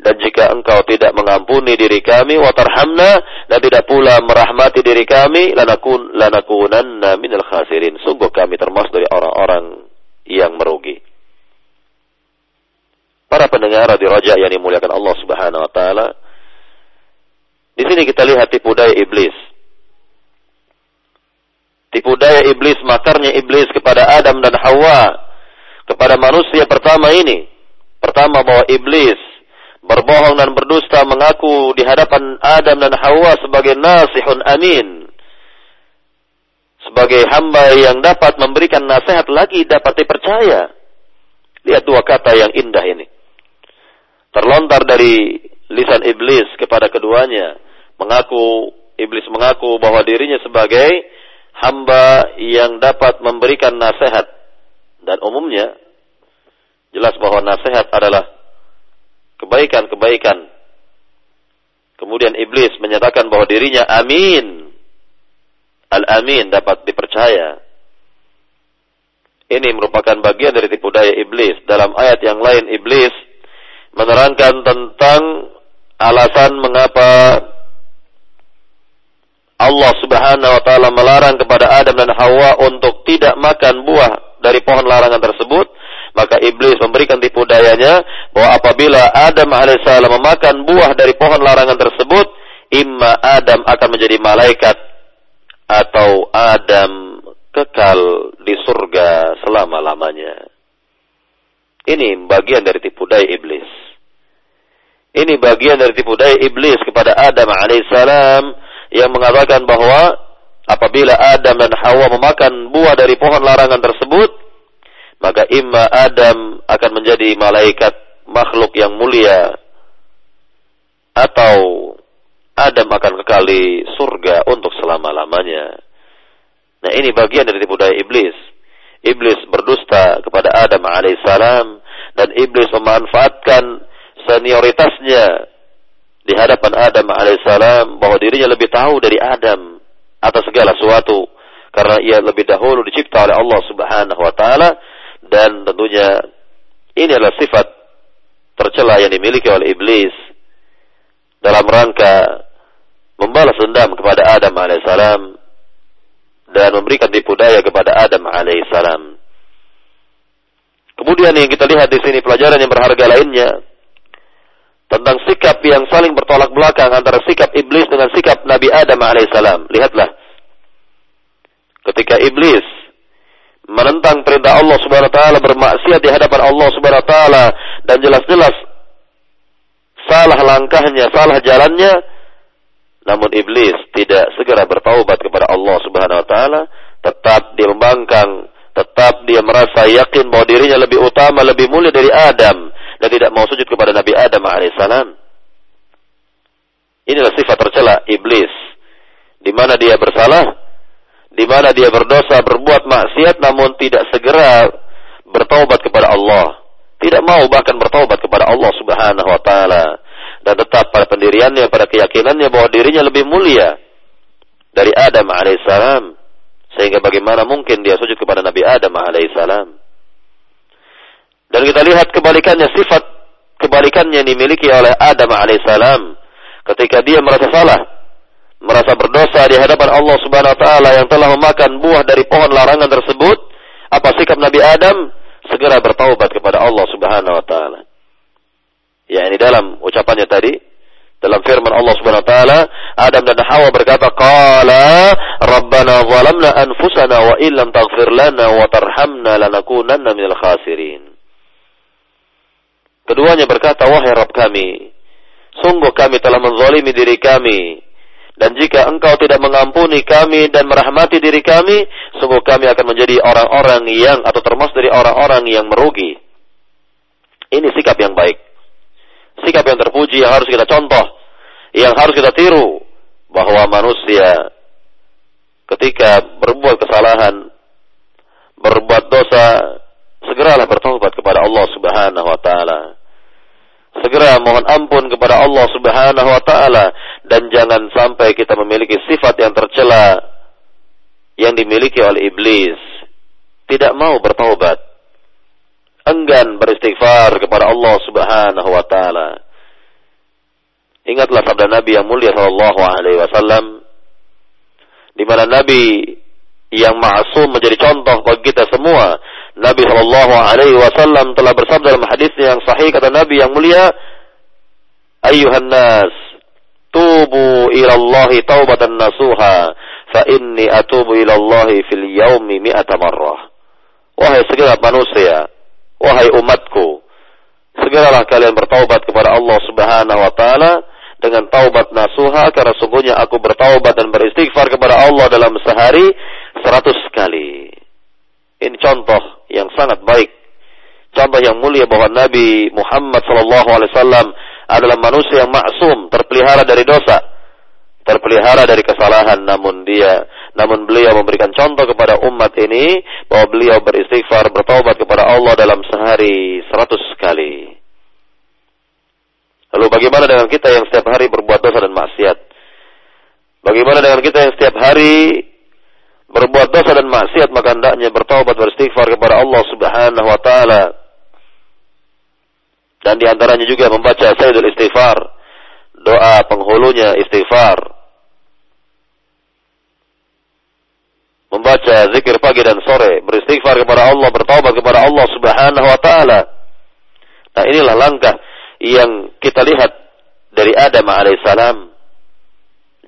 dan jika engkau tidak mengampuni diri kami wa tarhamna dan tidak pula merahmati diri kami lanakun lanakunanna minal khasirin sungguh kami termasuk dari orang-orang yang merugi. Para pendengar di Raja yang dimuliakan Allah Subhanahu wa taala. Di sini kita lihat tipu daya iblis. Tipu daya iblis, makarnya iblis kepada Adam dan Hawa, kepada manusia pertama ini. Pertama bahwa iblis berbohong dan berdusta mengaku di hadapan Adam dan Hawa sebagai nasihun amin. Sebagai hamba yang dapat memberikan nasihat lagi dapat dipercaya. Lihat dua kata yang indah ini. Terlontar dari lisan iblis kepada keduanya. Mengaku, iblis mengaku bahwa dirinya sebagai hamba yang dapat memberikan nasihat. Dan umumnya, jelas bahwa nasihat adalah kebaikan-kebaikan. Kemudian iblis menyatakan bahwa dirinya amin. Al-amin dapat dipercaya. Ini merupakan bagian dari tipu daya iblis. Dalam ayat yang lain iblis menerangkan tentang alasan mengapa Allah Subhanahu wa taala melarang kepada Adam dan Hawa untuk tidak makan buah dari pohon larangan tersebut maka iblis memberikan tipu dayanya bahwa apabila Adam alaihissalam memakan buah dari pohon larangan tersebut, imma Adam akan menjadi malaikat atau Adam kekal di surga selama-lamanya. Ini bagian dari tipu daya iblis. Ini bagian dari tipu daya iblis kepada Adam alaihissalam yang mengatakan bahwa apabila Adam dan Hawa memakan buah dari pohon larangan tersebut, maka imma Adam akan menjadi malaikat makhluk yang mulia atau Adam akan kekal di surga untuk selama-lamanya. Nah ini bagian dari tipu daya iblis. Iblis berdusta kepada Adam alaihissalam dan iblis memanfaatkan senioritasnya di hadapan Adam alaihissalam bahwa dirinya lebih tahu dari Adam atas segala sesuatu karena ia lebih dahulu dicipta oleh Allah Subhanahu wa taala dan tentunya ini adalah sifat tercela yang dimiliki oleh iblis dalam rangka membalas dendam kepada Adam alaihissalam dan memberikan tipu daya kepada Adam alaihissalam. Kemudian yang kita lihat di sini pelajaran yang berharga lainnya tentang sikap yang saling bertolak belakang antara sikap iblis dengan sikap Nabi Adam alaihissalam. Lihatlah, ketika iblis menentang perintah Allah Subhanahu wa taala, bermaksiat di hadapan Allah Subhanahu wa taala dan jelas-jelas salah langkahnya, salah jalannya, namun iblis tidak segera bertaubat kepada Allah Subhanahu wa taala, tetap dia membangkang, tetap dia merasa yakin bahwa dirinya lebih utama, lebih mulia dari Adam dan tidak mau sujud kepada Nabi Adam alaihissalam. Inilah sifat tercela iblis. Di mana dia bersalah, di mana dia berdosa, berbuat maksiat namun tidak segera bertaubat kepada Allah. Tidak mau bahkan bertaubat kepada Allah Subhanahu wa taala dan tetap pada pendiriannya, pada keyakinannya bahwa dirinya lebih mulia dari Adam alaihissalam. Sehingga bagaimana mungkin dia sujud kepada Nabi Adam alaihissalam. Dan kita lihat kebalikannya sifat kebalikannya yang dimiliki oleh Adam alaihissalam ketika dia merasa salah merasa berdosa di hadapan Allah Subhanahu wa taala yang telah memakan buah dari pohon larangan tersebut, apa sikap Nabi Adam? Segera bertaubat kepada Allah Subhanahu wa taala. Ya, ini dalam ucapannya tadi dalam firman Allah Subhanahu wa taala, Adam dan Hawa berkata, "Qala Rabbana zalamna anfusana wa illam taghfir lana wa tarhamna lanakunanna minal khasirin." Keduanya berkata, "Wahai Rabb kami, sungguh kami telah menzalimi diri kami dan jika engkau tidak mengampuni kami dan merahmati diri kami, sungguh kami akan menjadi orang-orang yang atau termasuk dari orang-orang yang merugi. Ini sikap yang baik. Sikap yang terpuji yang harus kita contoh, yang harus kita tiru bahwa manusia ketika berbuat kesalahan, berbuat dosa, segeralah bertobat kepada Allah Subhanahu wa taala segera mohon ampun kepada Allah Subhanahu wa taala dan jangan sampai kita memiliki sifat yang tercela yang dimiliki oleh iblis. Tidak mau bertaubat. Enggan beristighfar kepada Allah Subhanahu wa taala. Ingatlah sabda Nabi yang mulia sallallahu alaihi wasallam di mana Nabi yang ma'asum menjadi contoh bagi kita semua Nabi Shallallahu Alaihi Wasallam telah bersabda dalam hadisnya yang sahih kata Nabi yang mulia, Ayuhan nas, tubu ila Allah taubatan nasuha, fa inni atubu ila Allah fil yaumi mi'ata marrah. Wahai segala manusia, wahai umatku, segeralah kalian bertaubat kepada Allah Subhanahu wa taala dengan taubat nasuha karena sungguhnya aku bertaubat dan beristighfar kepada Allah dalam sehari seratus kali. Ini contoh yang sangat baik. Contoh yang mulia bahwa Nabi Muhammad SAW adalah manusia yang maksum, terpelihara dari dosa, terpelihara dari kesalahan. Namun dia, namun beliau memberikan contoh kepada umat ini bahwa beliau beristighfar, bertaubat kepada Allah dalam sehari seratus kali. Lalu bagaimana dengan kita yang setiap hari berbuat dosa dan maksiat? Bagaimana dengan kita yang setiap hari berbuat dosa dan maksiat maka hendaknya bertaubat beristighfar kepada Allah Subhanahu wa taala. Dan di antaranya juga membaca Sayyidul Istighfar, doa penghulunya istighfar. Membaca zikir pagi dan sore, beristighfar kepada Allah, bertaubat kepada Allah Subhanahu wa taala. Nah, inilah langkah yang kita lihat dari Adam alaihissalam.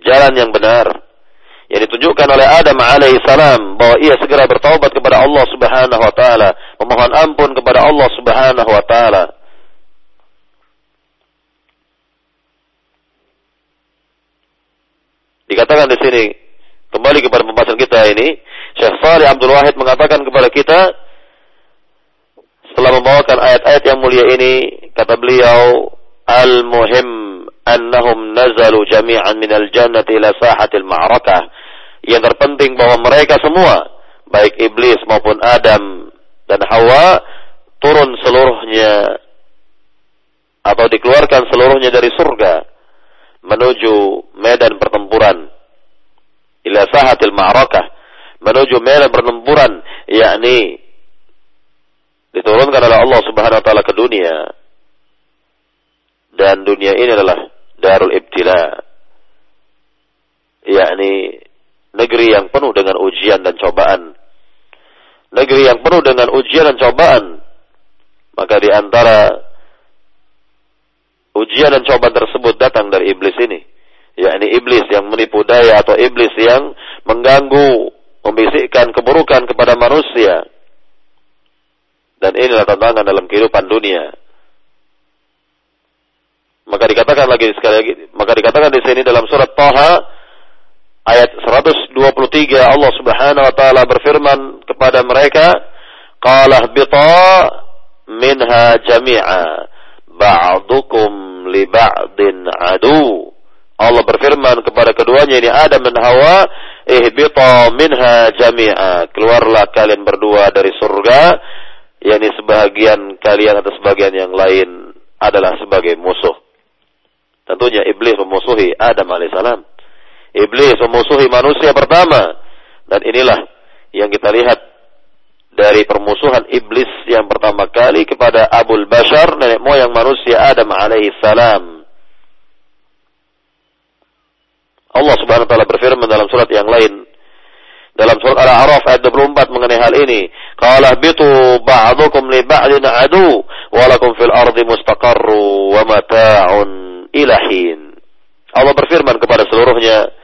Jalan yang benar yang ditunjukkan oleh Adam alaihissalam bahwa ia segera bertaubat kepada Allah Subhanahu wa taala, memohon ampun kepada Allah Subhanahu wa taala. Dikatakan di sini kembali kepada pembahasan kita ini, Syekh Salih Abdul Wahid mengatakan kepada kita setelah membawakan ayat-ayat yang mulia ini, kata beliau, al-muhim annahum nazalu jami'an minal jannati ila sahatil ma'rakah. Yang terpenting bahwa mereka semua, baik iblis maupun Adam dan Hawa, turun seluruhnya atau dikeluarkan seluruhnya dari surga menuju medan pertempuran ila sahatil ma'rakah. Menuju medan pertempuran yakni diturunkan oleh Allah Subhanahu wa taala ke dunia. Dan dunia ini adalah darul ibtila yakni negeri yang penuh dengan ujian dan cobaan. Negeri yang penuh dengan ujian dan cobaan. Maka di antara ujian dan cobaan tersebut datang dari iblis ini yakni iblis yang menipu daya atau iblis yang mengganggu membisikkan keburukan kepada manusia dan inilah tantangan dalam kehidupan dunia maka dikatakan lagi sekali lagi, maka dikatakan di sini dalam surat Taha ayat 123 Allah Subhanahu wa taala berfirman kepada mereka, "Qala bita minha jami'a ba'dukum li ba'din adu." Allah berfirman kepada keduanya ini Adam dan Hawa, "Ihbita minha jami'a." Keluarlah kalian berdua dari surga, yakni sebagian kalian atau sebagian yang lain adalah sebagai musuh. Tentunya iblis memusuhi Adam alaihissalam. Iblis memusuhi manusia pertama. Dan inilah yang kita lihat dari permusuhan iblis yang pertama kali kepada Abul Bashar, nenek moyang manusia Adam alaihissalam. Allah subhanahu wa ta'ala berfirman dalam surat yang lain. Dalam surat Al-A'raf ayat 24 mengenai hal ini. Qala bitu ba'dukum li ba'din adu. Walakum fil ardi mustaqarru wa mata'un ilahin. Allah berfirman kepada seluruhnya,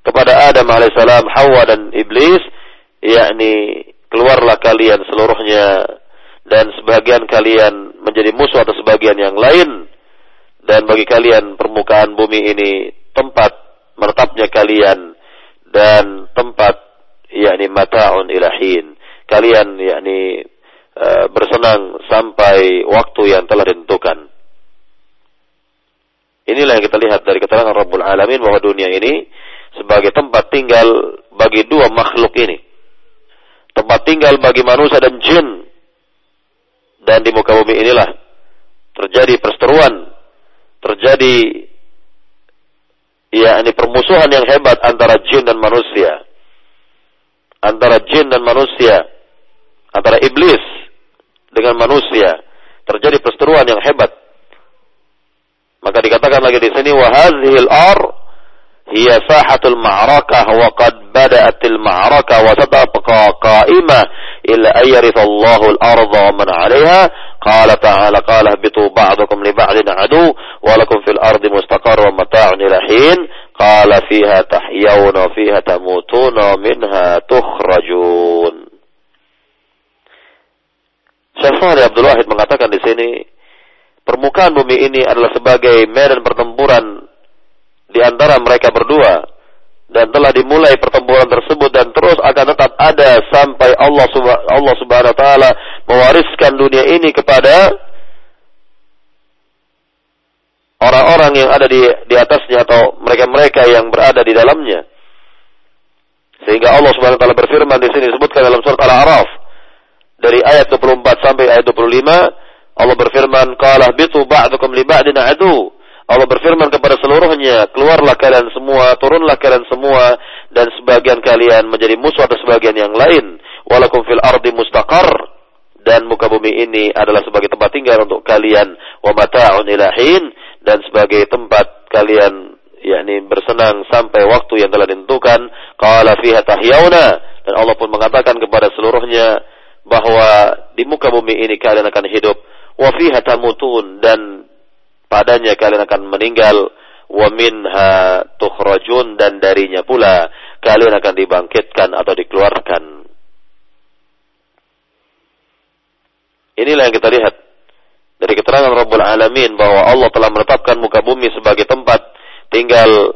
kepada Adam alaihissalam, Hawa dan Iblis, yakni keluarlah kalian seluruhnya dan sebagian kalian menjadi musuh atau sebagian yang lain dan bagi kalian permukaan bumi ini tempat menetapnya kalian dan tempat yakni mataun ilahin kalian yakni uh, bersenang sampai waktu yang telah ditentukan Inilah yang kita lihat dari keterangan Rabbul Alamin bahwa dunia ini sebagai tempat tinggal bagi dua makhluk ini. Tempat tinggal bagi manusia dan jin. Dan di muka bumi inilah terjadi perseteruan, terjadi ya ini permusuhan yang hebat antara jin dan manusia. Antara jin dan manusia, antara iblis dengan manusia, terjadi perseteruan yang hebat. Maka dikatakan lagi di sini wa hadhil ar hiya sahatul ma'rakah wa qad bada'atil ma'rakah wa satabqa qa'imah illa ayyarithallahu al-ardha man 'alayha li ba'din adu wa lakum fil ardi mustaqarr wa mata'un ila hin qala fiha tahyawna wa fiha tamutuna wa minha tukhrajun Syekh Saleh Abdul Wahid mengatakan di sini permukaan bumi ini adalah sebagai medan pertempuran di antara mereka berdua dan telah dimulai pertempuran tersebut dan terus akan tetap ada sampai Allah Allah Subhanahu wa taala mewariskan dunia ini kepada orang-orang yang ada di di atasnya atau mereka-mereka yang berada di dalamnya. Sehingga Allah Subhanahu wa taala berfirman di sini disebutkan dalam surat Al-A'raf dari ayat 24 sampai ayat 25 Allah berfirman qala bitu ba'dukum li ba'din adu Allah berfirman kepada seluruhnya, keluarlah kalian semua, turunlah kalian semua, dan sebagian kalian menjadi musuh atas sebagian yang lain. Walakum fil ardi mustaqar, dan muka bumi ini adalah sebagai tempat tinggal untuk kalian, wa mata'un ilahin, dan sebagai tempat kalian yakni bersenang sampai waktu yang telah ditentukan. Qala fiha tahyauna, dan Allah pun mengatakan kepada seluruhnya bahwa di muka bumi ini kalian akan hidup, wa fiha tamutun, dan padanya kalian akan meninggal wa minha tukhrajun dan darinya pula kalian akan dibangkitkan atau dikeluarkan. Inilah yang kita lihat dari keterangan Rabbul Alamin bahwa Allah telah menetapkan muka bumi sebagai tempat tinggal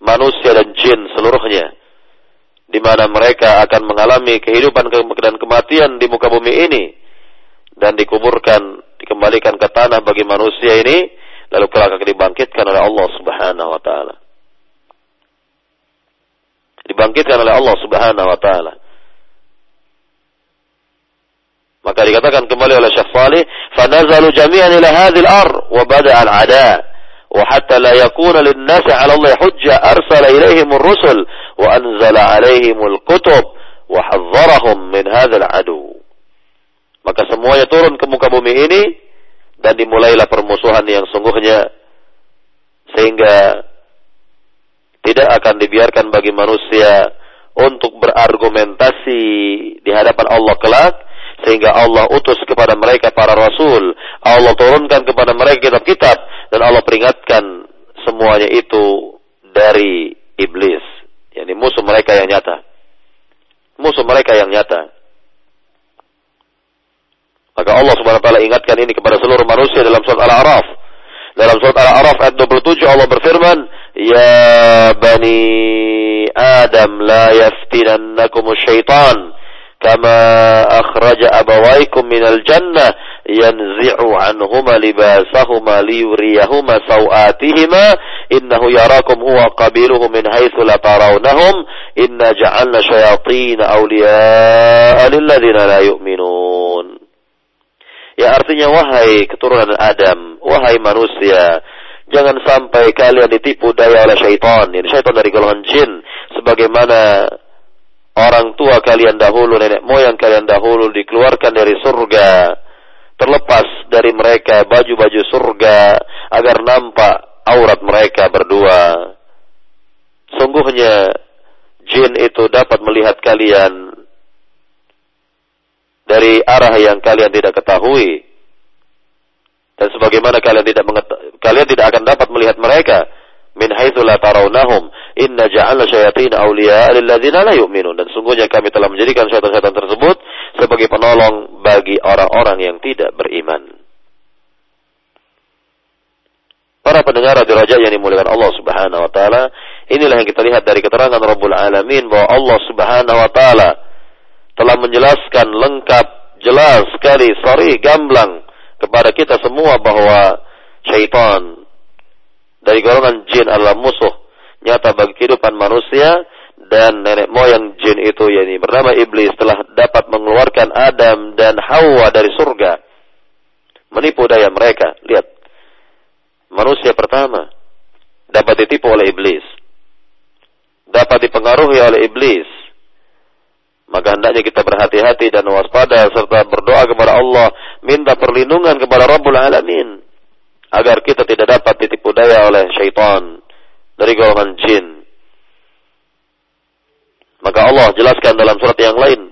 manusia dan jin seluruhnya di mana mereka akan mengalami kehidupan dan kematian di muka bumi ini dan dikuburkan dikembalikan ke tanah bagi manusia ini lalu kelak akan dibangkitkan oleh Allah Subhanahu wa taala. Dibangkitkan oleh Allah Subhanahu wa taala. Maka dikatakan kembali oleh Syekh Salih, "Fanazalu jami'an ila hadhil ar wa bada'a al-'ada wa hatta la yakuna lin-nas 'ala Allah hujja arsala ilaihim ar-rusul wa anzala 'alaihim al-kutub maka semuanya turun ke muka bumi ini dan dimulailah permusuhan yang sungguhnya sehingga tidak akan dibiarkan bagi manusia untuk berargumentasi di hadapan Allah kelak sehingga Allah utus kepada mereka para rasul Allah turunkan kepada mereka kitab-kitab dan Allah peringatkan semuanya itu dari iblis. Yakni musuh mereka yang nyata. Musuh mereka yang nyata maka Allah Subhanahu wa taala ingatkan ini kepada seluruh manusia dalam surat Al-A'raf. Dalam surat Al-A'raf ayat 27 Allah berfirman, "Ya bani Adam la yaftinannakum syaitan kama akhraja abawaykum minal jannah yanzi'u anhuma libasahuma liyuriyahuma sawatihima. Innahu yarakum huwa qabiluhu min haitsu la tarawnahum. Inna ja'alna shayatin awliya'a lil ladzina la yu'minun Ya artinya wahai keturunan Adam, wahai manusia, jangan sampai kalian ditipu daya oleh syaitan. Ini syaitan dari golongan jin. Sebagaimana orang tua kalian dahulu, nenek moyang kalian dahulu dikeluarkan dari surga. Terlepas dari mereka baju-baju surga agar nampak aurat mereka berdua. Sungguhnya jin itu dapat melihat kalian dari arah yang kalian tidak ketahui. Dan sebagaimana kalian tidak kalian tidak akan dapat melihat mereka min haitsu tarawnahum inna ja'alna syayatin awliya lil ladzina la yu'minun dan sungguhnya kami telah menjadikan syaitan-syaitan tersebut sebagai penolong bagi orang-orang yang tidak beriman. Para pendengar radio Raja yang dimuliakan Allah Subhanahu wa taala, inilah yang kita lihat dari keterangan Rabbul Alamin bahwa Allah Subhanahu wa taala telah menjelaskan lengkap, jelas sekali, sorry, gamblang kepada kita semua bahwa syaitan dari golongan jin adalah musuh nyata bagi kehidupan manusia dan nenek moyang jin itu yakni bernama iblis telah dapat mengeluarkan Adam dan Hawa dari surga. Menipu daya mereka. Lihat. Manusia pertama dapat ditipu oleh iblis. Dapat dipengaruhi oleh iblis maka hendaknya kita berhati-hati dan waspada serta berdoa kepada Allah, minta perlindungan kepada Rabbul Alamin agar kita tidak dapat ditipu daya oleh syaitan dari golongan jin. Maka Allah jelaskan dalam surat yang lain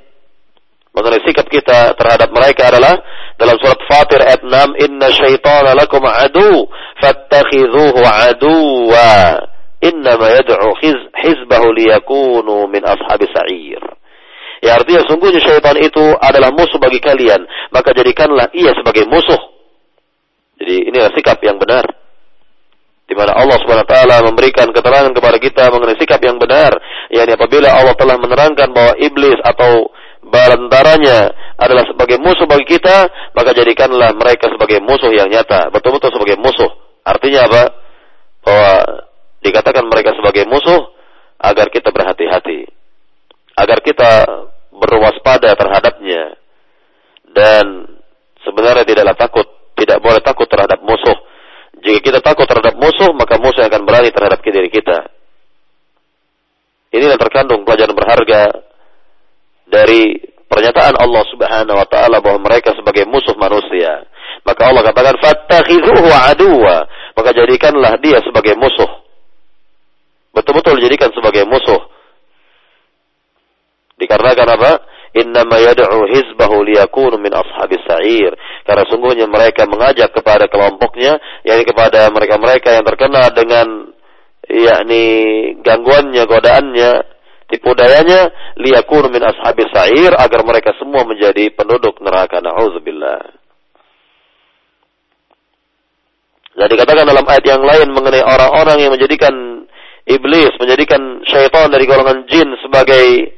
mengenai sikap kita terhadap mereka adalah dalam surat Fatir ayat 6, "Inna syaitana lakum adu, fattakhidhuhu aduwa." Innama yad'u hizbahu liyakunu min ashabi sa'ir. Ya artinya sungguhnya syaitan itu adalah musuh bagi kalian, maka jadikanlah ia sebagai musuh. Jadi inilah sikap yang benar. Di mana Allah Subhanahu wa taala memberikan keterangan kepada kita mengenai sikap yang benar, yakni apabila Allah telah menerangkan bahwa iblis atau balantaranya adalah sebagai musuh bagi kita, maka jadikanlah mereka sebagai musuh yang nyata, betul-betul sebagai musuh. Artinya apa? Bahwa dikatakan mereka sebagai musuh agar kita berhati-hati, agar kita berwaspada terhadapnya, dan sebenarnya tidaklah takut, tidak boleh takut terhadap musuh. Jika kita takut terhadap musuh, maka musuh akan berani terhadap diri kita. Inilah terkandung pelajaran berharga dari pernyataan Allah Subhanahu wa taala bahwa mereka sebagai musuh manusia. Maka Allah katakan fattakhidhuhu aduwa, maka jadikanlah dia sebagai musuh. Betul-betul dijadikan sebagai musuh. Dikarenakan apa? Innama yad'u hizbahu liyakunu min ashabis sa'ir. Karena sungguhnya mereka mengajak kepada kelompoknya, yakni kepada mereka-mereka yang terkena dengan yakni gangguannya, godaannya, tipu dayanya liyakunu min ashabis sa'ir agar mereka semua menjadi penduduk neraka. Nauzubillah. Dan dikatakan dalam ayat yang lain mengenai orang-orang yang menjadikan iblis, menjadikan syaitan dari golongan jin sebagai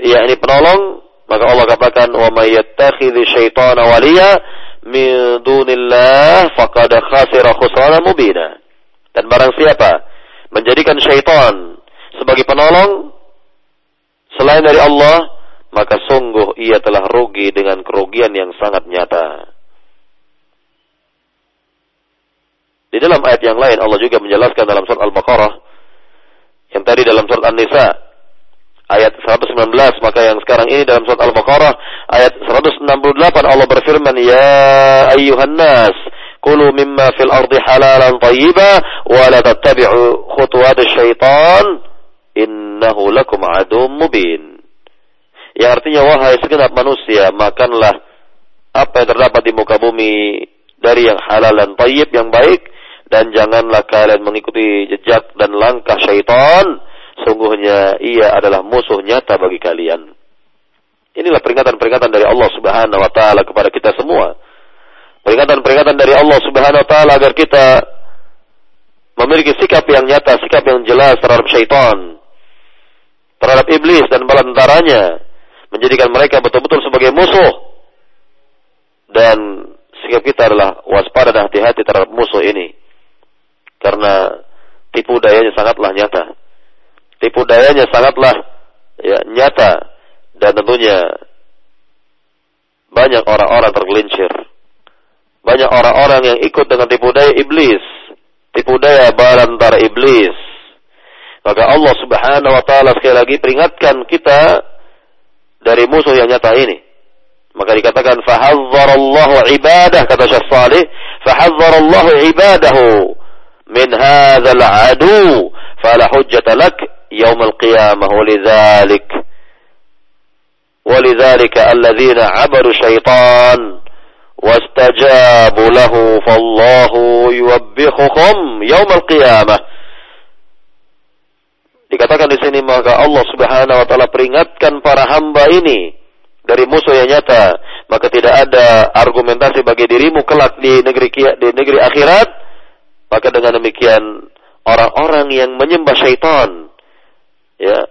ya ini penolong, maka Allah katakan wa may yattakhidhi syaitana waliya min dunillah faqad khasira khusrana mubina. Dan barang siapa menjadikan syaitan sebagai penolong selain dari Allah, maka sungguh ia telah rugi dengan kerugian yang sangat nyata. Di dalam ayat yang lain Allah juga menjelaskan dalam surat Al-Baqarah yang tadi dalam surat An-Nisa ayat 119 maka yang sekarang ini dalam surat Al-Baqarah ayat 168 Allah berfirman ya ayyuhan nas kulu mimma fil ardi halalan tayyiba wa la tattabi'u khutuwat syaitan innahu lakum adum mubin. Yang artinya wahai segenap manusia makanlah apa yang terdapat di muka bumi dari yang halal dan tayyib yang baik dan janganlah kalian mengikuti jejak dan langkah syaitan sungguhnya ia adalah musuh nyata bagi kalian. Inilah peringatan-peringatan dari Allah Subhanahu wa taala kepada kita semua. Peringatan-peringatan dari Allah Subhanahu wa taala agar kita memiliki sikap yang nyata sikap yang jelas terhadap syaitan terhadap iblis dan balantaranya menjadikan mereka betul-betul sebagai musuh. Dan sikap kita adalah waspada dan hati-hati terhadap musuh ini. Karena tipu dayanya sangatlah nyata tipu dayanya sangatlah ya, nyata dan tentunya banyak orang-orang tergelincir. Banyak orang-orang yang ikut dengan tipu daya iblis. Tipu daya balantara iblis. Maka Allah subhanahu wa ta'ala sekali lagi peringatkan kita dari musuh yang nyata ini. Maka dikatakan, Fahazzarallahu ibadah, kata Syekh Salih, Fahazzarallahu ibadahu min hadzal adu, fala hujjata lak يوم القيامة ولذلك ولذلك الذين عبروا الشيطان واستجابوا له فالله يوبخهم يوم القيامة Dikatakan di sini maka Allah Subhanahu wa taala peringatkan para hamba ini dari musuh yang nyata, maka tidak ada argumentasi bagi dirimu kelak di negeri di negeri akhirat maka dengan demikian orang-orang yang menyembah syaitan, ya,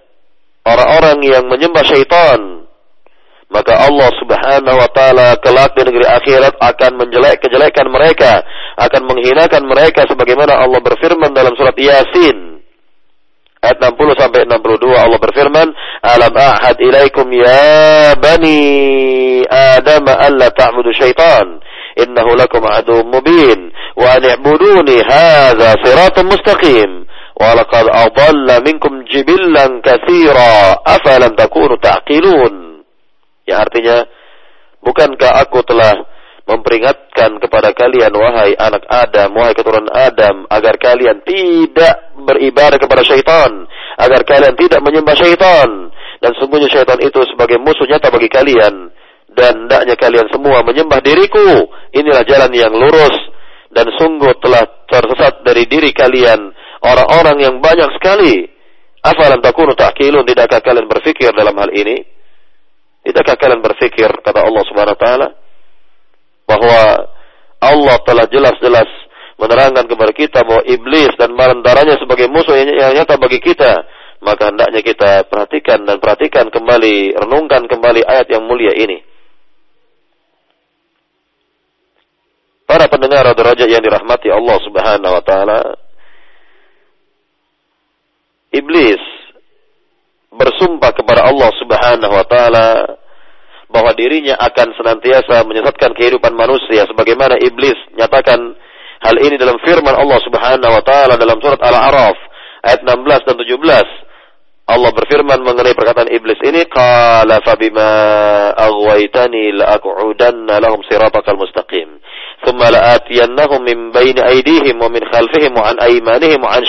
orang-orang yang menyembah syaitan, maka Allah Subhanahu wa taala kelak di negeri akhirat akan menjelek kejelekan mereka, akan menghinakan mereka sebagaimana Allah berfirman dalam surat Yasin ayat 60 sampai 62 Allah berfirman, "Alam a'had ilaikum ya bani Adam alla ta'budu syaitan." innahu lakum adu mubin. Wa an i'buduni hadza siratun mustaqim wa laqad adalla minkum jibillan katsira afalam takunu ta'qilun. Ya artinya bukankah aku telah memperingatkan kepada kalian wahai anak Adam wahai keturunan Adam agar kalian tidak beribadah kepada syaitan agar kalian tidak menyembah syaitan. Dan sungguhnya syaitan itu sebagai musuh nyata bagi kalian. Dan hendaknya kalian semua menyembah diriku. Inilah jalan yang lurus dan sungguh telah tersesat dari diri kalian orang-orang yang banyak sekali. Afalan takunu ta'qilun tidakkah kalian berfikir dalam hal ini? Tidakkah kalian berfikir kata Allah Subhanahu wa taala bahwa Allah telah jelas-jelas menerangkan kepada kita bahwa iblis dan marantaranya sebagai musuh yang nyata bagi kita maka hendaknya kita perhatikan dan perhatikan kembali, renungkan kembali ayat yang mulia ini. Para pendengar derajat yang dirahmati Allah Subhanahu wa taala, iblis bersumpah kepada Allah Subhanahu wa taala bahwa dirinya akan senantiasa menyesatkan kehidupan manusia sebagaimana iblis nyatakan hal ini dalam firman Allah Subhanahu wa taala dalam surat Al-A'raf ayat 16 dan 17 Allah berfirman mengenai perkataan iblis ini qala fabima aghwaytani la'aq'udanna lahum siratakal mustaqim. Thumma la'atiyannahum min bayni aydihim wa min khalfihim wa an aymanihim wa an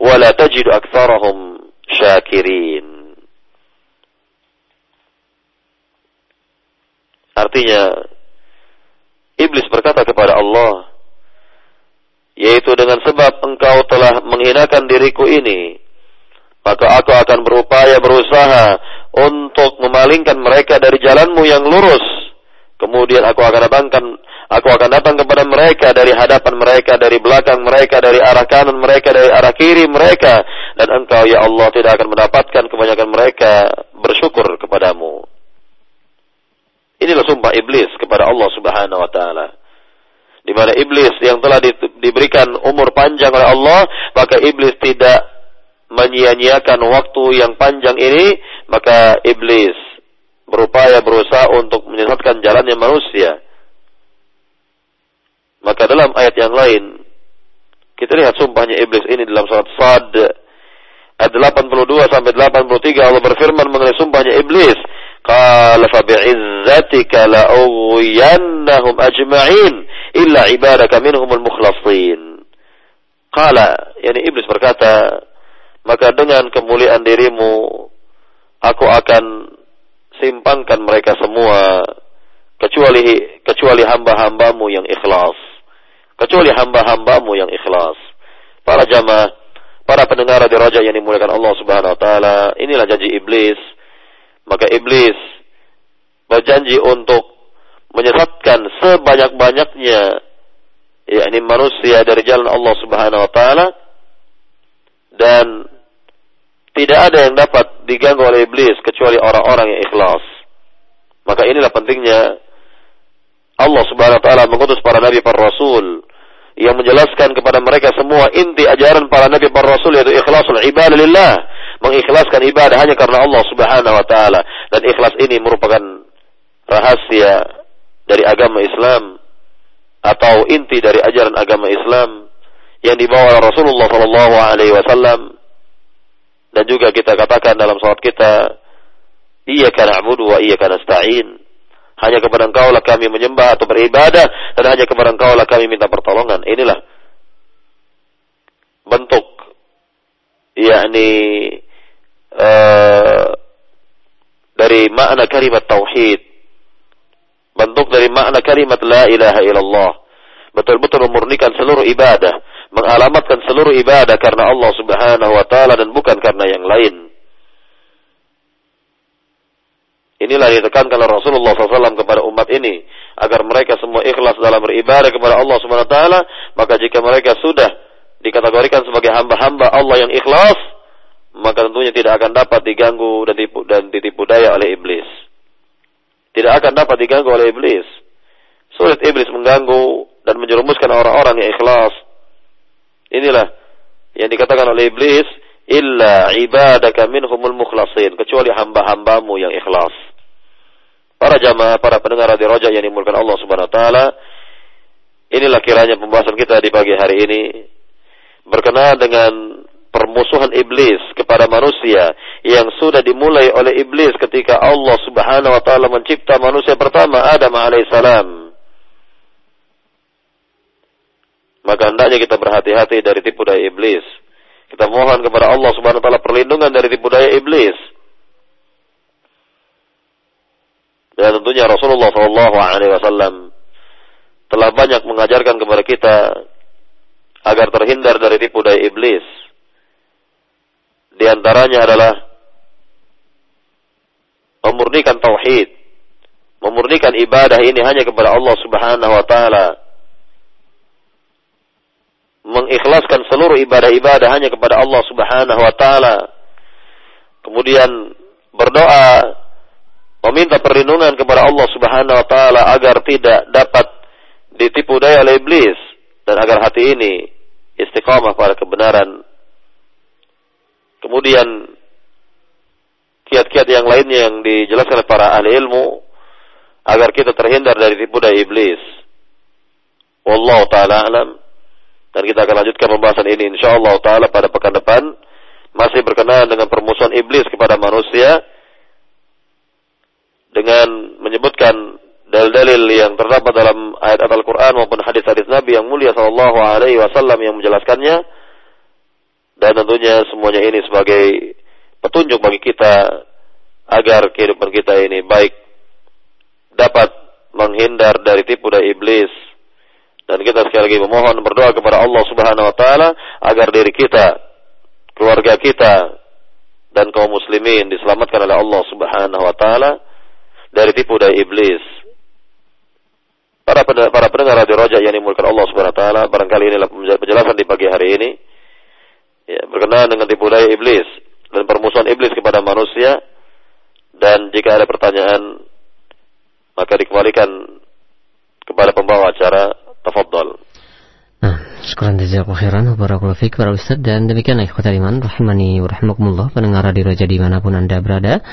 wa la tajidu aktsarahum syakirin Artinya iblis berkata kepada Allah yaitu dengan sebab engkau telah menghinakan diriku ini maka aku akan berupaya berusaha untuk memalingkan mereka dari jalanmu yang lurus. Kemudian aku akan datangkan, aku akan datang kepada mereka dari hadapan mereka, dari belakang mereka, dari arah kanan mereka, dari arah kiri mereka. Dan engkau ya Allah tidak akan mendapatkan kebanyakan mereka bersyukur kepadamu. Inilah sumpah iblis kepada Allah subhanahu wa ta'ala. Di mana iblis yang telah diberikan umur panjang oleh Allah, maka iblis tidak menyia-nyiakan waktu yang panjang ini, maka iblis berupaya berusaha untuk menyesatkan jalannya manusia. Maka dalam ayat yang lain, kita lihat sumpahnya iblis ini dalam surat Sad ayat 82 sampai 83 Allah berfirman mengenai sumpahnya iblis, "Qala fa bi'izzatika la'ughwiyannahum ajma'in illa ibadaka minhumul mukhlasin." Qala, yani iblis berkata, maka dengan kemuliaan dirimu aku akan simpangkan mereka semua kecuali kecuali hamba-hambamu yang ikhlas kecuali hamba-hambamu yang ikhlas para jamaah para pendengar di raja yang dimuliakan Allah Subhanahu wa taala inilah janji iblis maka iblis berjanji untuk menyesatkan sebanyak-banyaknya yakni manusia dari jalan Allah Subhanahu wa taala dan tidak ada yang dapat diganggu oleh iblis kecuali orang-orang yang ikhlas. Maka inilah pentingnya Allah Subhanahu wa taala mengutus para nabi para rasul yang menjelaskan kepada mereka semua inti ajaran para nabi para rasul yaitu ikhlasul ibadah lillah, mengikhlaskan ibadah hanya karena Allah Subhanahu wa taala. Dan ikhlas ini merupakan rahasia dari agama Islam atau inti dari ajaran agama Islam yang dibawa oleh Rasulullah Shallallahu Alaihi Wasallam. Dan juga kita katakan dalam salat kita iya karena abudu wa iya karena stain hanya kepada engkau lah kami menyembah atau beribadah dan hanya kepada engkau lah kami minta pertolongan. Inilah bentuk yakni uh, dari makna kalimat tauhid. Bentuk dari makna kalimat la ilaha illallah. Betul-betul memurnikan seluruh ibadah mengalamatkan seluruh ibadah karena Allah Subhanahu wa taala dan bukan karena yang lain. Inilah ditekankan oleh Rasulullah SAW kepada umat ini agar mereka semua ikhlas dalam beribadah kepada Allah Subhanahu wa taala, maka jika mereka sudah dikategorikan sebagai hamba-hamba Allah yang ikhlas, maka tentunya tidak akan dapat diganggu dan ditipu, dan ditipu daya oleh iblis. Tidak akan dapat diganggu oleh iblis. Sulit iblis mengganggu dan menjerumuskan orang-orang yang ikhlas Inilah yang dikatakan oleh iblis, illa ibadaka minhumul mukhlasin, kecuali hamba-hambamu yang ikhlas. Para jamaah, para pendengar di roja yang dimulakan Allah Subhanahu wa taala, inilah kiranya pembahasan kita di pagi hari ini berkenaan dengan permusuhan iblis kepada manusia yang sudah dimulai oleh iblis ketika Allah Subhanahu wa taala mencipta manusia pertama Adam alaihissalam maka hendaknya kita berhati-hati dari tipu daya iblis. Kita mohon kepada Allah Subhanahu wa taala perlindungan dari tipu daya iblis. Dan tentunya Rasulullah Shallallahu Alaihi Wasallam telah banyak mengajarkan kepada kita agar terhindar dari tipu daya iblis. Di antaranya adalah memurnikan tauhid, memurnikan ibadah ini hanya kepada Allah Subhanahu wa taala. Mengikhlaskan seluruh ibadah-ibadah hanya kepada Allah Subhanahu wa taala. Kemudian berdoa meminta perlindungan kepada Allah Subhanahu wa taala agar tidak dapat ditipu daya oleh iblis dan agar hati ini istiqamah pada kebenaran. Kemudian kiat-kiat yang lainnya yang dijelaskan oleh para ahli ilmu agar kita terhindar dari tipu daya iblis. Wallahu taala alam. Dan kita akan lanjutkan pembahasan ini insyaallah taala pada pekan depan masih berkenaan dengan permusuhan iblis kepada manusia dengan menyebutkan dalil-dalil yang terdapat dalam ayat Al-Quran maupun hadis-hadis Nabi yang mulia Sallallahu Alaihi Wasallam yang menjelaskannya. Dan tentunya semuanya ini sebagai petunjuk bagi kita agar kehidupan kita ini baik dapat menghindar dari tipu daya iblis. Dan kita sekali lagi memohon berdoa kepada Allah Subhanahu wa taala agar diri kita, keluarga kita dan kaum muslimin diselamatkan oleh Allah Subhanahu wa taala dari tipu daya iblis. Para para pendengar radio Roja yang dimulakan Allah Subhanahu wa taala, barangkali inilah penjelasan di pagi hari ini ya, berkenaan dengan tipu daya iblis dan permusuhan iblis kepada manusia dan jika ada pertanyaan maka dikembalikan kepada pembawa acara tafadhol. Nah, syukuran jazakallahu khairan barakallahu fiik para ustaz dan demikian ikhwatal iman rahimani wa pendengar radio Roja di mana pun Anda berada.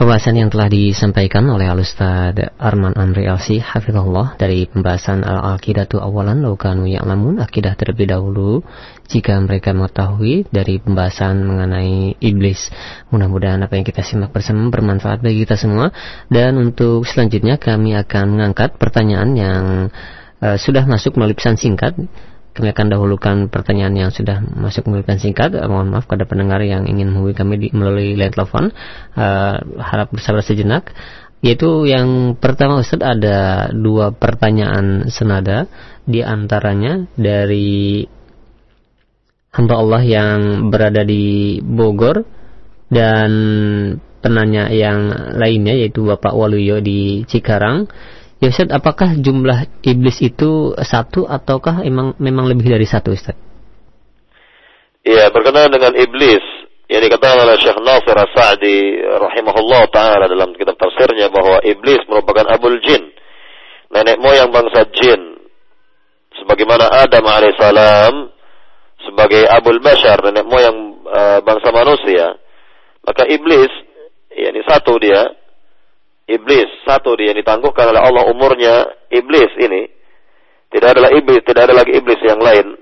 Pembahasan yang telah disampaikan oleh Al-Ustaz Arman Amri Alsi Hafizullah dari pembahasan Al-Aqidatu awalan laukanu ya'lamun akidah terlebih dahulu jika mereka mengetahui dari pembahasan mengenai iblis. Mudah-mudahan apa yang kita simak bersama bermanfaat bagi kita semua dan untuk selanjutnya kami akan mengangkat pertanyaan yang uh, sudah masuk melalui pesan singkat kami akan dahulukan pertanyaan yang sudah masuk melalui singkat. Uh, mohon maaf pada pendengar yang ingin menghubungi kami di, melalui line telepon. Uh, harap bersabar sejenak. Yaitu yang pertama Ustaz ada dua pertanyaan senada di antaranya dari hamba Allah yang berada di Bogor dan penanya yang lainnya yaitu Bapak Waluyo di Cikarang Ya Ustaz, apakah jumlah iblis itu satu ataukah emang memang lebih dari satu Ustaz? Iya, berkenaan dengan iblis yang dikatakan oleh Syekh Nasir As-Sa'di rahimahullah taala dalam kitab tafsirnya bahwa iblis merupakan abul jin, nenek moyang bangsa jin. Sebagaimana Adam alaihissalam sebagai abul bashar, nenek moyang uh, bangsa manusia, maka iblis yakni satu dia iblis satu dia ditangguhkan oleh Allah umurnya iblis ini tidak adalah iblis tidak ada lagi iblis yang lain.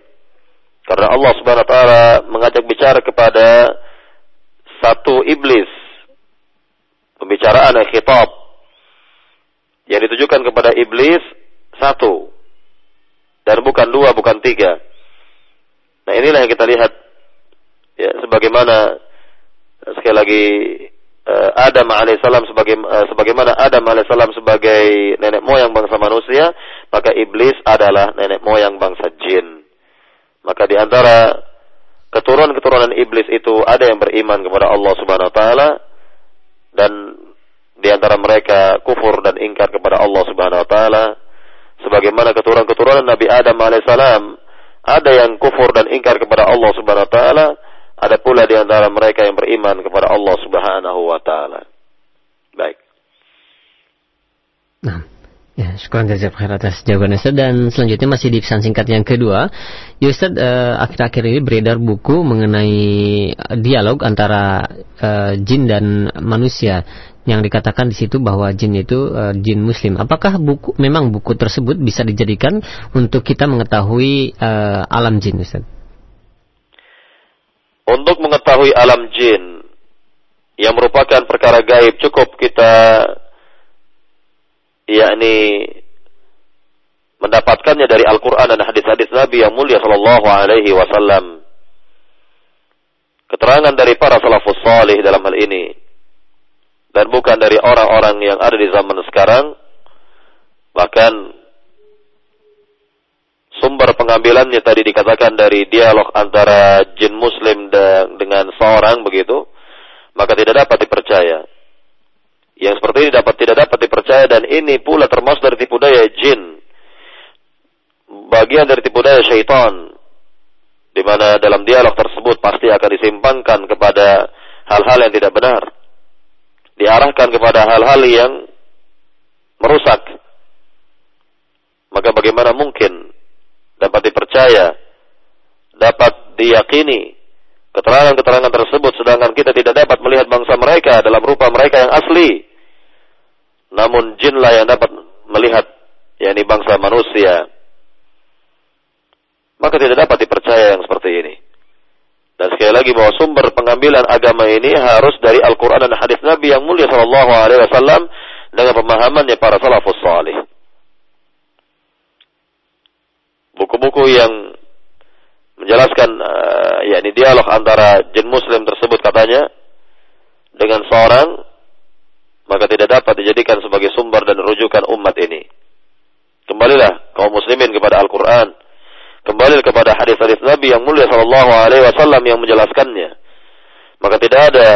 Karena Allah Subhanahu wa taala mengajak bicara kepada satu iblis. Pembicaraan yang khitab. Yang ditujukan kepada iblis satu. Dan bukan dua bukan tiga. Nah inilah yang kita lihat. Ya sebagaimana sekali lagi Adam alaihissalam sebagai uh, sebagaimana Adam alaihissalam sebagai nenek moyang bangsa manusia, maka iblis adalah nenek moyang bangsa jin. Maka di antara keturunan-keturunan iblis itu ada yang beriman kepada Allah Subhanahu wa taala dan di antara mereka kufur dan ingkar kepada Allah Subhanahu wa taala sebagaimana keturunan-keturunan Nabi Adam alaihissalam ada yang kufur dan ingkar kepada Allah Subhanahu wa taala ada pula di antara mereka yang beriman kepada Allah Subhanahu wa taala. Baik. Nah, ya, syukur jazak khair atas jawaban Ustaz dan selanjutnya masih di pesan singkat yang kedua. Ya Ustaz, uh, akhir-akhir ini beredar buku mengenai dialog antara uh, jin dan manusia yang dikatakan di situ bahwa jin itu uh, jin muslim. Apakah buku memang buku tersebut bisa dijadikan untuk kita mengetahui uh, alam jin Ustaz? Untuk mengetahui alam jin yang merupakan perkara gaib cukup kita yakni mendapatkannya dari Al-Quran dan hadis-hadis Nabi yang mulia Sallallahu Alaihi Wasallam. Keterangan dari para salafus salih dalam hal ini dan bukan dari orang-orang yang ada di zaman sekarang. Bahkan sumber pengambilannya tadi dikatakan dari dialog antara jin muslim dengan seorang begitu, maka tidak dapat dipercaya. Yang seperti ini dapat tidak dapat dipercaya dan ini pula termasuk dari tipu daya jin. Bagian dari tipu daya syaitan. Di mana dalam dialog tersebut pasti akan disimpangkan kepada hal-hal yang tidak benar. Diarahkan kepada hal-hal yang merusak. Maka bagaimana mungkin dapat dipercaya, dapat diyakini keterangan-keterangan tersebut sedangkan kita tidak dapat melihat bangsa mereka dalam rupa mereka yang asli. Namun jinlah yang dapat melihat yakni bangsa manusia. Maka tidak dapat dipercaya yang seperti ini. Dan sekali lagi bahwa sumber pengambilan agama ini harus dari Al-Quran dan hadis Nabi yang mulia Shallallahu Alaihi Wasallam dengan pemahamannya para salafus salih. Buku-buku yang menjelaskan uh, yakni dialog antara jin muslim tersebut katanya dengan seorang maka tidak dapat dijadikan sebagai sumber dan rujukan umat ini. Kembalilah kaum muslimin kepada Al-Qur'an. Kembali kepada hadis-hadis Nabi yang mulia sallallahu alaihi wasallam yang menjelaskannya. Maka tidak ada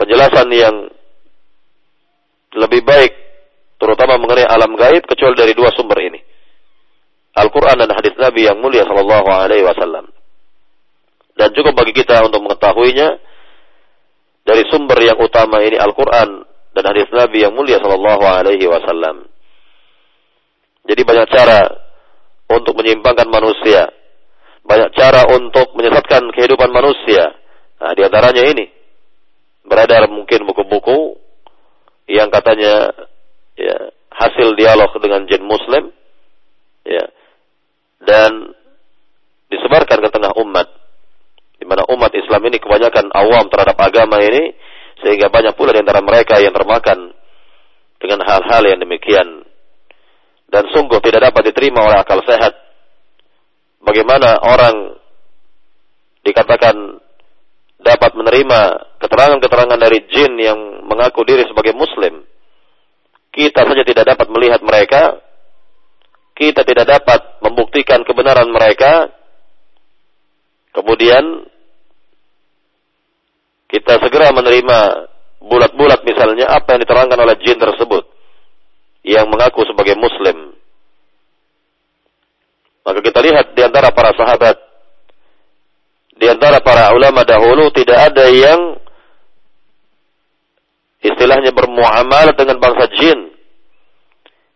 penjelasan yang lebih baik terutama mengenai alam gaib kecuali dari dua sumber ini. Al-Quran dan hadis Nabi yang mulia Sallallahu Alaihi Wasallam. Dan cukup bagi kita untuk mengetahuinya dari sumber yang utama ini Al-Quran dan hadis Nabi yang mulia Sallallahu Alaihi Wasallam. Jadi banyak cara untuk menyimpangkan manusia, banyak cara untuk menyesatkan kehidupan manusia. Nah, di antaranya ini beredar mungkin buku-buku yang katanya ya, hasil dialog dengan jin Muslim, ya, dan disebarkan ke tengah umat. Di mana umat Islam ini kebanyakan awam terhadap agama ini sehingga banyak pula di antara mereka yang termakan dengan hal-hal yang demikian. Dan sungguh tidak dapat diterima oleh akal sehat. Bagaimana orang dikatakan dapat menerima keterangan-keterangan dari jin yang mengaku diri sebagai muslim. Kita saja tidak dapat melihat mereka, kita tidak dapat membuktikan kebenaran mereka, kemudian kita segera menerima bulat-bulat misalnya apa yang diterangkan oleh jin tersebut yang mengaku sebagai muslim. Maka kita lihat di antara para sahabat, di antara para ulama dahulu tidak ada yang istilahnya bermuamalah dengan bangsa jin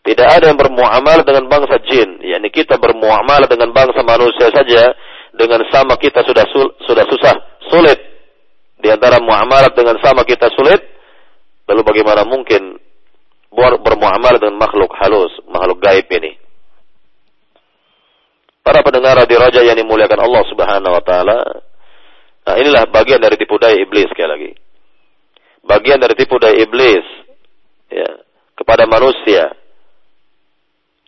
tidak ada yang bermuamalah dengan bangsa jin. yakni kita bermuamalah dengan bangsa manusia saja dengan sama kita sudah sul, sudah susah, sulit. Di antara muamalah dengan sama kita sulit, lalu bagaimana mungkin bermuamalah dengan makhluk halus, makhluk gaib ini? Para pendengar di Raja yang dimuliakan Allah Subhanahu wa taala. Nah, inilah bagian dari tipu daya iblis sekali lagi. Bagian dari tipu daya iblis ya, kepada manusia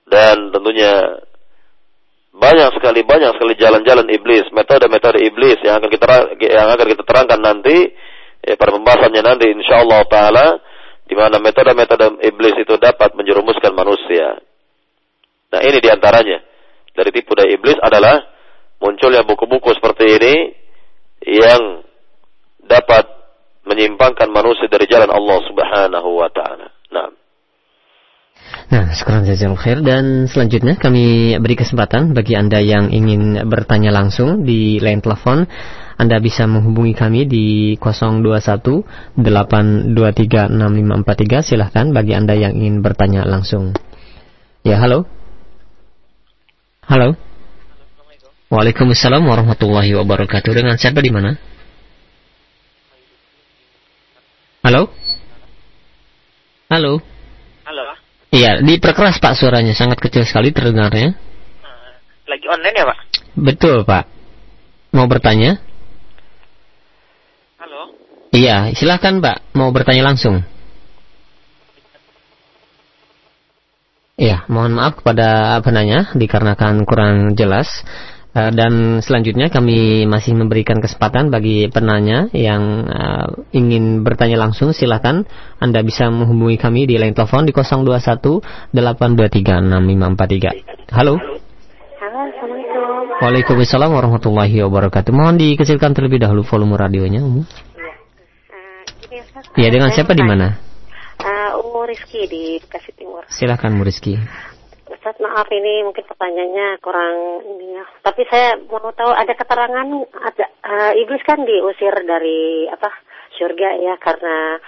dan tentunya banyak sekali banyak sekali jalan-jalan iblis, metode-metode iblis yang akan kita yang akan kita terangkan nanti ya, pada pembahasannya nanti insyaallah taala di mana metode-metode iblis itu dapat menjerumuskan manusia. Nah, ini di antaranya dari tipu daya iblis adalah munculnya buku-buku seperti ini yang dapat menyimpangkan manusia dari jalan Allah Subhanahu wa taala. Nah. Nah, sekarang jazakallahu khair dan selanjutnya kami beri kesempatan bagi Anda yang ingin bertanya langsung di line telepon anda bisa menghubungi kami di 021 823 6543 silahkan bagi Anda yang ingin bertanya langsung. Ya, halo. Halo. Waalaikumsalam warahmatullahi wabarakatuh. Dengan siapa di mana? Halo? Halo? Iya, diperkeras Pak suaranya, sangat kecil sekali terdengarnya. Eh, lagi online ya Pak? Betul Pak. Mau bertanya? Halo? Iya, silahkan Pak, mau bertanya langsung. Iya, mohon maaf kepada penanya dikarenakan kurang jelas dan selanjutnya kami masih memberikan kesempatan bagi penanya yang uh, ingin bertanya langsung silahkan Anda bisa menghubungi kami di line telepon di 021 823 6543. Halo. Halo, Assalamualaikum. Waalaikumsalam warahmatullahi wabarakatuh. Mohon dikecilkan terlebih dahulu volume radionya, Umu. Iya. Uh, Iya, dengan siapa di mana? Uh, Umu Rizky di Bekasi Timur. Silakan, Bu Rizky. Ustaz maaf ini mungkin pertanyaannya kurang ini ya. Tapi saya mau tahu ada keterangan ada uh, iblis kan diusir dari apa surga ya karena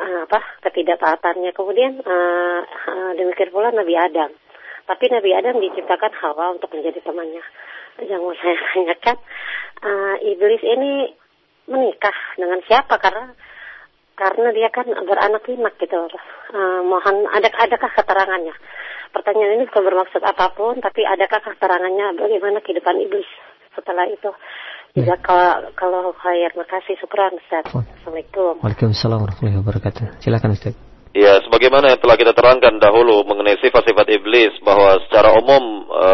uh, apa ketidaktaatannya. Kemudian uh, uh, demikian pula Nabi Adam. Tapi Nabi Adam diciptakan Hawa untuk menjadi temannya. Yang mau saya tanyakan, uh, iblis ini menikah dengan siapa? Karena karena dia kan beranak lima gitu. Uh, mohon ada adakah keterangannya? Pertanyaan ini bukan bermaksud apa pun, tapi adakah keterangannya bagaimana kehidupan iblis setelah itu? Jika kalau, kalau khair, makasih, syukran Ustaz. Assalamualaikum. Waalaikumsalam warahmatullahi wabarakatuh. Silakan Ustaz. Ya, sebagaimana yang telah kita terangkan dahulu mengenai sifat-sifat iblis bahwa secara umum e,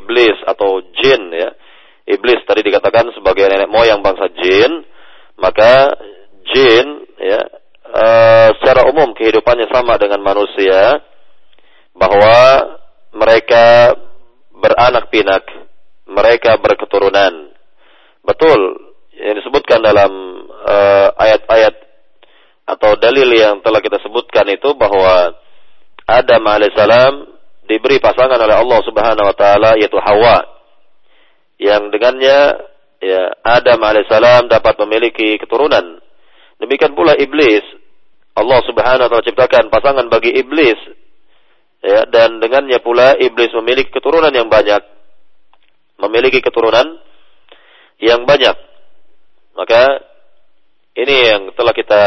iblis atau jin ya, iblis tadi dikatakan sebagai nenek moyang bangsa jin, maka jin ya e, secara umum kehidupannya sama dengan manusia, bahwa mereka beranak pinak, mereka berketurunan. Betul yang disebutkan dalam ayat-ayat uh, atau dalil yang telah kita sebutkan itu bahwa Adam alaihissalam diberi pasangan oleh Allah Subhanahu wa taala yaitu Hawa. Yang dengannya ya Adam alaihissalam dapat memiliki keturunan. Demikian pula iblis. Allah Subhanahu wa taala ciptakan pasangan bagi iblis ya dan dengannya pula iblis memiliki keturunan yang banyak. Memiliki keturunan yang banyak. Maka ini yang telah kita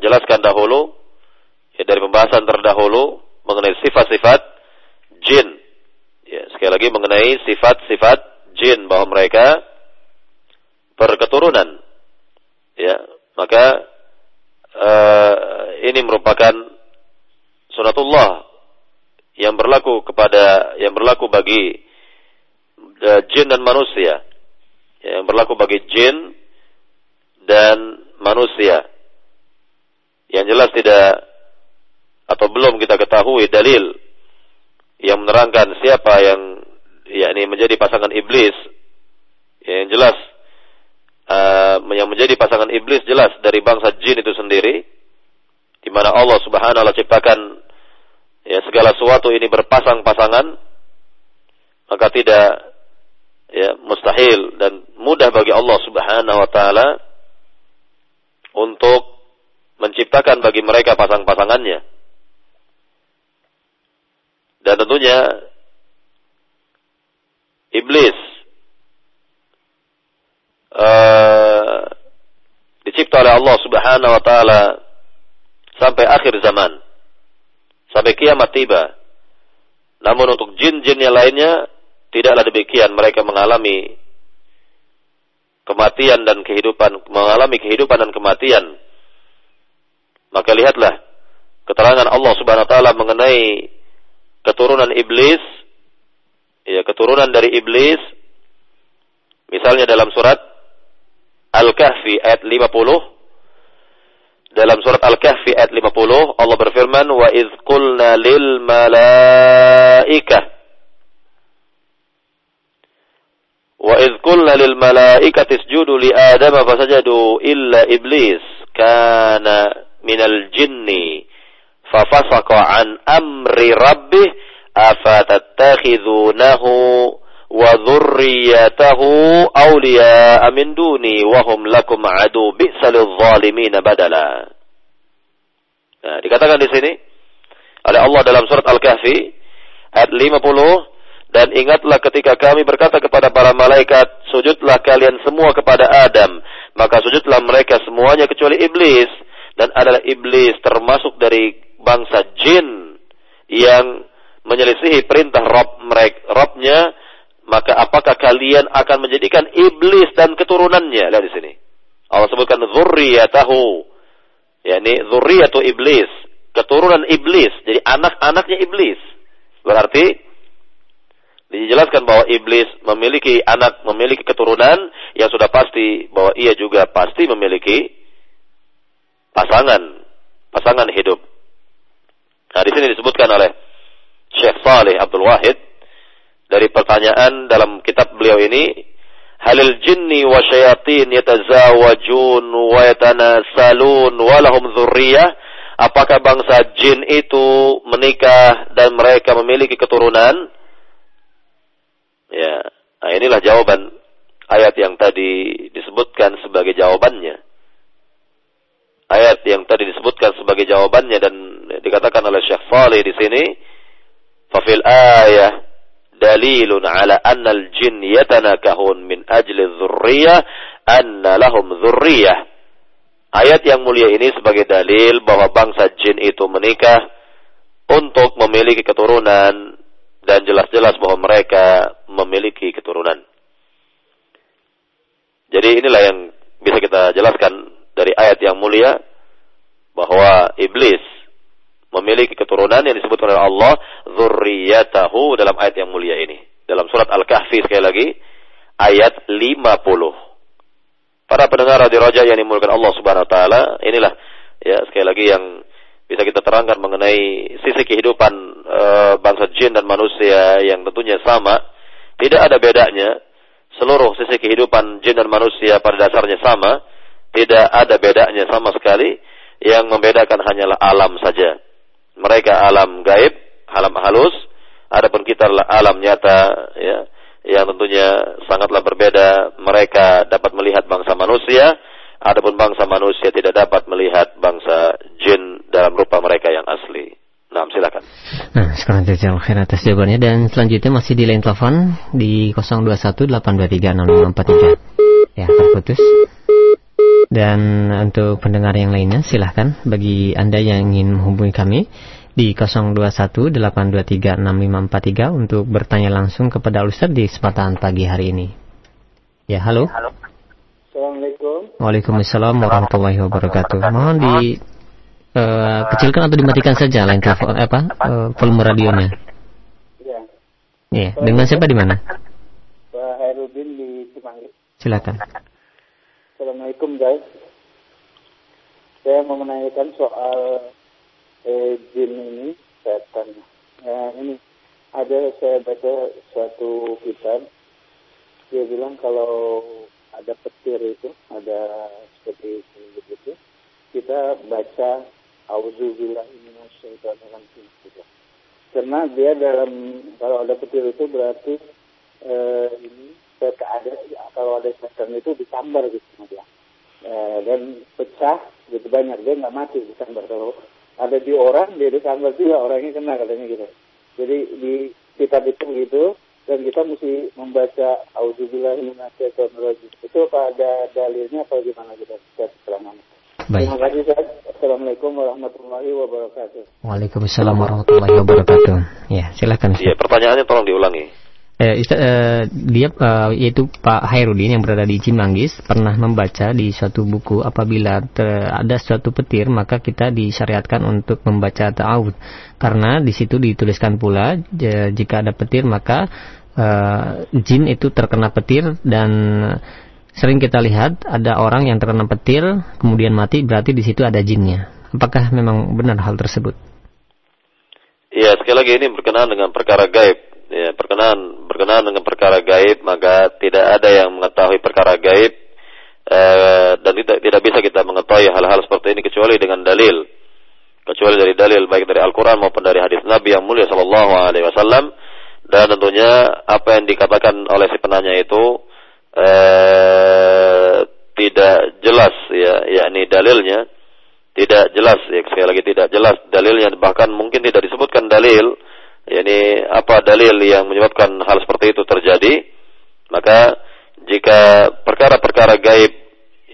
jelaskan dahulu ya, dari pembahasan terdahulu mengenai sifat-sifat jin. Ya, sekali lagi mengenai sifat-sifat jin bahwa mereka berketurunan. Ya maka uh, ini merupakan sunatullah yang berlaku kepada yang berlaku bagi uh, jin dan manusia. Yang berlaku bagi jin dan manusia. Yang jelas tidak atau belum kita ketahui dalil yang menerangkan siapa yang yakni menjadi pasangan iblis. Yang jelas uh, yang menjadi pasangan iblis jelas dari bangsa jin itu sendiri di mana Allah Subhanahu wa taala ciptakan ya segala sesuatu ini berpasang-pasangan maka tidak ya mustahil dan mudah bagi Allah Subhanahu wa taala untuk menciptakan bagi mereka pasang-pasangannya. Dan tentunya iblis uh, dicipta oleh Allah Subhanahu wa taala sampai akhir zaman sampai kiamat tiba. Namun untuk jin-jin yang lainnya tidaklah demikian. Mereka mengalami kematian dan kehidupan, mengalami kehidupan dan kematian. Maka lihatlah keterangan Allah Subhanahu wa taala mengenai keturunan iblis ya keturunan dari iblis misalnya dalam surat Al-Kahfi ayat 50 dalam surat Al-Kahfi ayat 50 Allah berfirman wa idz qulna lil malaikah wa idz qulna lil malaikati isjudu li adama fasajadu illa iblis kana minal jinni fafasaqa an amri rabbih wa dzurriyyatahu awliya'a min duni wa hum lakum adu bi'salil zalimin badala. Nah, dikatakan di sini oleh Allah dalam surat Al-Kahfi ayat 50 dan ingatlah ketika kami berkata kepada para malaikat sujudlah kalian semua kepada Adam maka sujudlah mereka semuanya kecuali iblis dan adalah iblis termasuk dari bangsa jin yang menyelisihi perintah Rob mereka Robnya maka apakah kalian akan menjadikan iblis dan keturunannya? Lihat di sini. Allah sebutkan zurriyatahu. yakni zurriyatu iblis, keturunan iblis. Jadi anak-anaknya iblis. Berarti dijelaskan bahwa iblis memiliki anak, memiliki keturunan, yang sudah pasti bahwa ia juga pasti memiliki pasangan, pasangan hidup. Nah, di sini disebutkan oleh Syekh Saleh Abdul Wahid dari pertanyaan dalam kitab beliau ini, halil jinni wa syayatin yatazawajun wa yatanasalun wa lahum? Apakah bangsa jin itu menikah dan mereka memiliki keturunan? Ya, nah inilah jawaban ayat yang tadi disebutkan sebagai jawabannya ayat yang tadi disebutkan sebagai jawabannya dan dikatakan oleh Syekh Saleh di sini fafil ayah dalilun ala anna al-jin yatanakahun min ajli dzurriyyah anna lahum dzurriyyah ayat yang mulia ini sebagai dalil bahwa bangsa jin itu menikah untuk memiliki keturunan dan jelas-jelas bahwa mereka memiliki keturunan. Jadi inilah yang bisa kita jelaskan dari ayat yang mulia bahwa iblis memiliki keturunan yang disebutkan oleh Allah zurriyatahu dalam ayat yang mulia ini. Dalam surat Al-Kahfi sekali lagi ayat 50. Para pendengar Radio Raja yang dimulakan Allah Subhanahu wa taala, inilah ya sekali lagi yang bisa kita terangkan mengenai sisi kehidupan e, bangsa jin dan manusia yang tentunya sama, tidak ada bedanya. Seluruh sisi kehidupan jin dan manusia pada dasarnya sama, tidak ada bedanya sama sekali. Yang membedakan hanyalah alam saja. Mereka alam gaib, alam halus, adapun kita alam nyata, ya, yang tentunya sangatlah berbeda. Mereka dapat melihat bangsa manusia, adapun bangsa manusia tidak dapat melihat bangsa jin dalam rupa mereka yang asli. Nah, silakan. Nah, sekarang jajal khair atas jawabannya dan selanjutnya masih di lain telepon di 0218236543. Ya, terputus. Dan untuk pendengar yang lainnya silahkan bagi Anda yang ingin menghubungi kami di 0218236543 untuk bertanya langsung kepada Ustaz di kesempatan pagi hari ini. Ya, halo. Halo. Assalamualaikum. Waalaikumsalam warahmatullahi wabarakatuh. Mohon di uh, kecilkan atau dimatikan saja lain telepon apa uh, volume radionya. Iya. Iya, dengan siapa di mana? Pak Hairudin di Cimanggis. Silakan. Assalamualaikum guys. Saya mau menanyakan soal eh, jin ini, setan. Nah, ini ada saya baca suatu kitab. Dia bilang kalau ada petir itu, ada seperti begitu, kita baca Auzubillah minasyaitonirrajim gitu. Karena dia dalam kalau ada petir itu berarti eh, ini ada kalau ada setan itu disambar gitu dia e, dan pecah gitu banyak dia nggak mati disambar kalau ada di orang dia disambar juga orangnya kena katanya gitu jadi di kitab itu begitu dan kita mesti membaca auzubillah minasyaitonirrajim itu apa ada dalilnya atau gimana kita bisa keterangan Baik. Terima kasih Ustaz. Assalamualaikum warahmatullahi wabarakatuh. Waalaikumsalam warahmatullahi wabarakatuh. Ya, silakan. Iya, pertanyaannya tolong diulangi eh, uh, dia uh, yaitu Pak Hairudin yang berada di Cimanggis pernah membaca di suatu buku apabila ter, ada suatu petir maka kita disyariatkan untuk membaca ta'awud karena di situ dituliskan pula jika ada petir maka uh, jin itu terkena petir dan sering kita lihat ada orang yang terkena petir kemudian mati berarti di situ ada jinnya. Apakah memang benar hal tersebut? Iya sekali lagi ini berkenaan dengan perkara gaib ya, berkenaan berkenaan dengan perkara gaib maka tidak ada yang mengetahui perkara gaib eh, dan tidak tidak bisa kita mengetahui hal-hal seperti ini kecuali dengan dalil. Kecuali dari dalil baik dari Al-Qur'an maupun dari hadis Nabi yang mulia sallallahu alaihi wasallam. Dan tentunya apa yang dikatakan oleh si penanya itu eh, tidak jelas ya yakni dalilnya. Tidak jelas ya sekali lagi tidak jelas dalilnya. Bahkan mungkin tidak disebutkan dalil yakni apa dalil yang menyebabkan hal seperti itu terjadi maka jika perkara-perkara gaib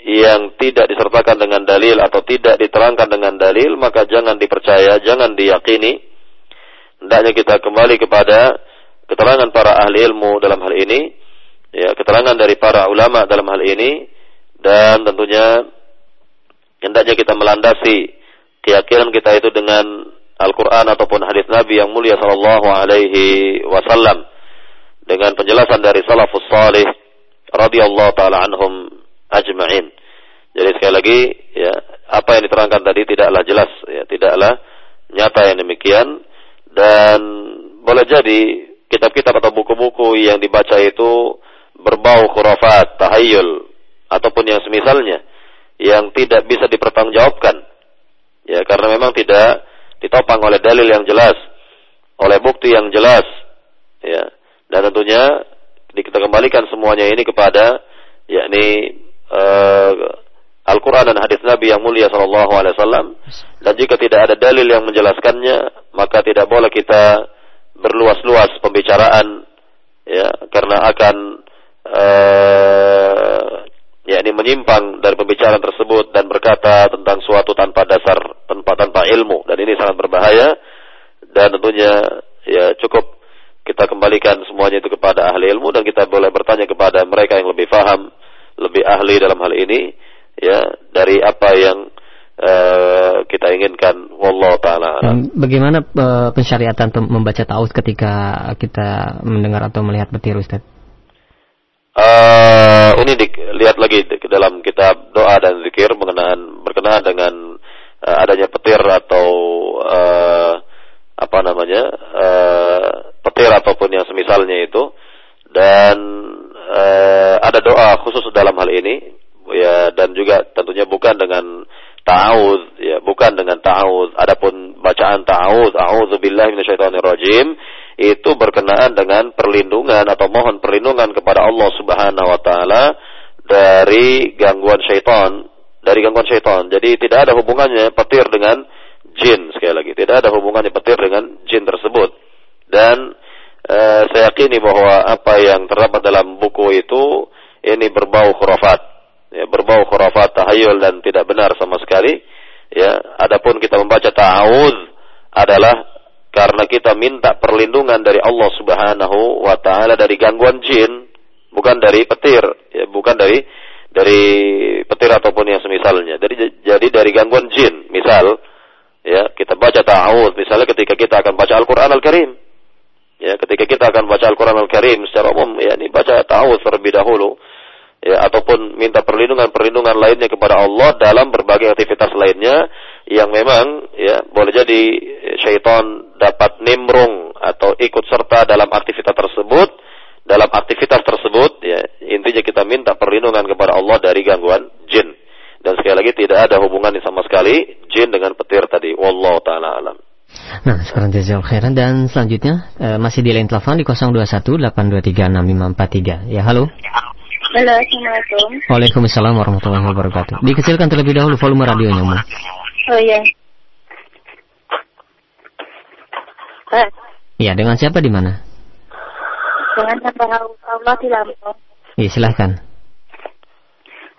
yang tidak disertakan dengan dalil atau tidak diterangkan dengan dalil maka jangan dipercaya jangan diyakini. Hendaknya kita kembali kepada keterangan para ahli ilmu dalam hal ini ya keterangan dari para ulama dalam hal ini dan tentunya hendaknya kita melandasi keyakinan kita itu dengan Al-Quran ataupun hadis Nabi yang mulia Sallallahu Alaihi Wasallam. dengan penjelasan dari salafus salih radhiyallahu taala anhum ajma'in. Jadi sekali lagi ya apa yang diterangkan tadi tidaklah jelas ya tidaklah nyata yang demikian dan boleh jadi kitab-kitab atau buku-buku yang dibaca itu berbau khurafat, tahayul ataupun yang semisalnya yang tidak bisa dipertanggungjawabkan. Ya, karena memang tidak ditopang oleh dalil yang jelas, oleh bukti yang jelas. Ya. Dan tentunya kita kembalikan semuanya ini kepada yakni uh, Al-Quran dan hadis Nabi yang mulia Sallallahu Alaihi Wasallam. Dan jika tidak ada dalil yang menjelaskannya, maka tidak boleh kita berluas-luas pembicaraan, ya, karena akan uh, ya ini menyimpang dari pembicaraan tersebut dan berkata tentang suatu tanpa dasar, tanpa tanpa ilmu, dan ini sangat berbahaya. Dan tentunya ya cukup kita kembalikan semuanya itu kepada ahli ilmu dan kita boleh bertanya kepada mereka yang lebih faham, lebih ahli dalam hal ini ya dari apa yang uh, kita inginkan. Wallahu taala bagaimana uh, pensyariatan membaca taus ketika kita mendengar atau melihat petir Ustaz uh, ini dilihat lagi ke dalam kitab doa dan zikir mengenaan berkenaan dengan uh, adanya petir atau uh, apa namanya uh, petir ataupun yang semisalnya itu. Dan uh, ada doa khusus dalam hal ini ya dan juga tentunya bukan dengan ta'awuz ya bukan dengan ta'awuz adapun bacaan ta'awuz a'udzubillahi minasyaitonirrajim itu berkenaan dengan perlindungan atau mohon perlindungan kepada Allah Subhanahu wa taala dari gangguan syaitan. Dari gangguan syaitan. Jadi tidak ada hubungannya petir dengan jin sekali lagi. Tidak ada hubungannya petir dengan jin tersebut. Dan uh, saya yakini bahwa apa yang terdapat dalam buku itu ini berbau khurafat. Ya, berbau khurafat tahayul dan tidak benar sama sekali. Ya adapun kita membaca ta'awud adalah karena kita minta perlindungan dari Allah Subhanahu wa taala dari gangguan jin bukan dari petir ya bukan dari dari petir ataupun yang semisalnya. Jadi jadi dari gangguan jin. Misal ya kita baca ta'awud misalnya ketika kita akan baca Al-Qur'an Al-Karim. Ya ketika kita akan baca Al-Qur'an Al-Karim secara umum ya ini baca ta'awud terlebih dahulu ya ataupun minta perlindungan-perlindungan lainnya kepada Allah dalam berbagai aktivitas lainnya yang memang ya boleh jadi syaitan dapat nimrung atau ikut serta dalam aktivitas tersebut dalam aktivitas tersebut ya intinya kita minta perlindungan kepada Allah dari gangguan jin dan sekali lagi tidak ada hubungan sama sekali jin dengan petir tadi wallahu taala alam Nah, sekarang jazal khairan dan selanjutnya eh, masih di lain telepon di 021 823 6543. Ya, halo. Halo, Assalamualaikum. Waalaikumsalam warahmatullahi wabarakatuh. Dikecilkan terlebih dahulu volume radionya, Mu. Oh iya. Eh. Iya, dengan siapa di mana? Dengan hamba Allah di Lampung. Iya, silahkan.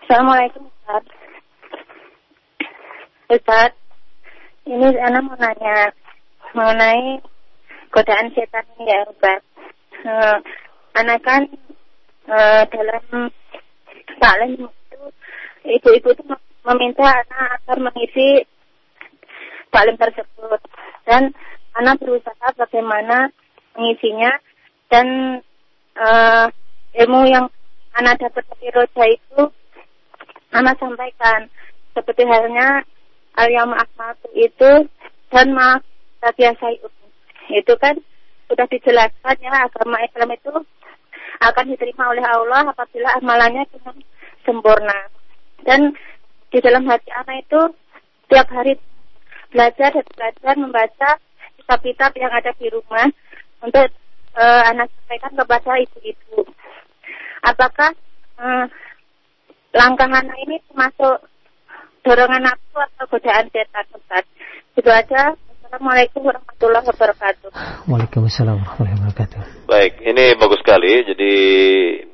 Assalamualaikum, Ustaz. Ustaz, ini Ana mau nanya mengenai godaan setan ini ya, Ustaz. Uh, anak kan uh, dalam taklim itu ibu-ibu itu meminta anak agar mengisi taklim tersebut. Dan anak berusaha bagaimana mengisinya dan uh, ilmu yang anak dapat dari roja itu anak sampaikan. Seperti halnya al-yawma akmaltu itu dan maaf biasa itu kan sudah dijelaskan ya agama Islam itu akan diterima oleh Allah apabila amalannya sempurna. Dan di dalam hati anak itu tiap hari belajar dan belajar membaca kitab-kitab yang ada di rumah untuk uh, anak sampaikan kepada ibu-ibu. Apakah uh, langkah anak ini termasuk dorongan aku atau godaan setan Ustaz? Itu aja. Assalamualaikum warahmatullahi wabarakatuh. Waalaikumsalam warahmatullahi wabarakatuh. Baik, ini bagus sekali. Jadi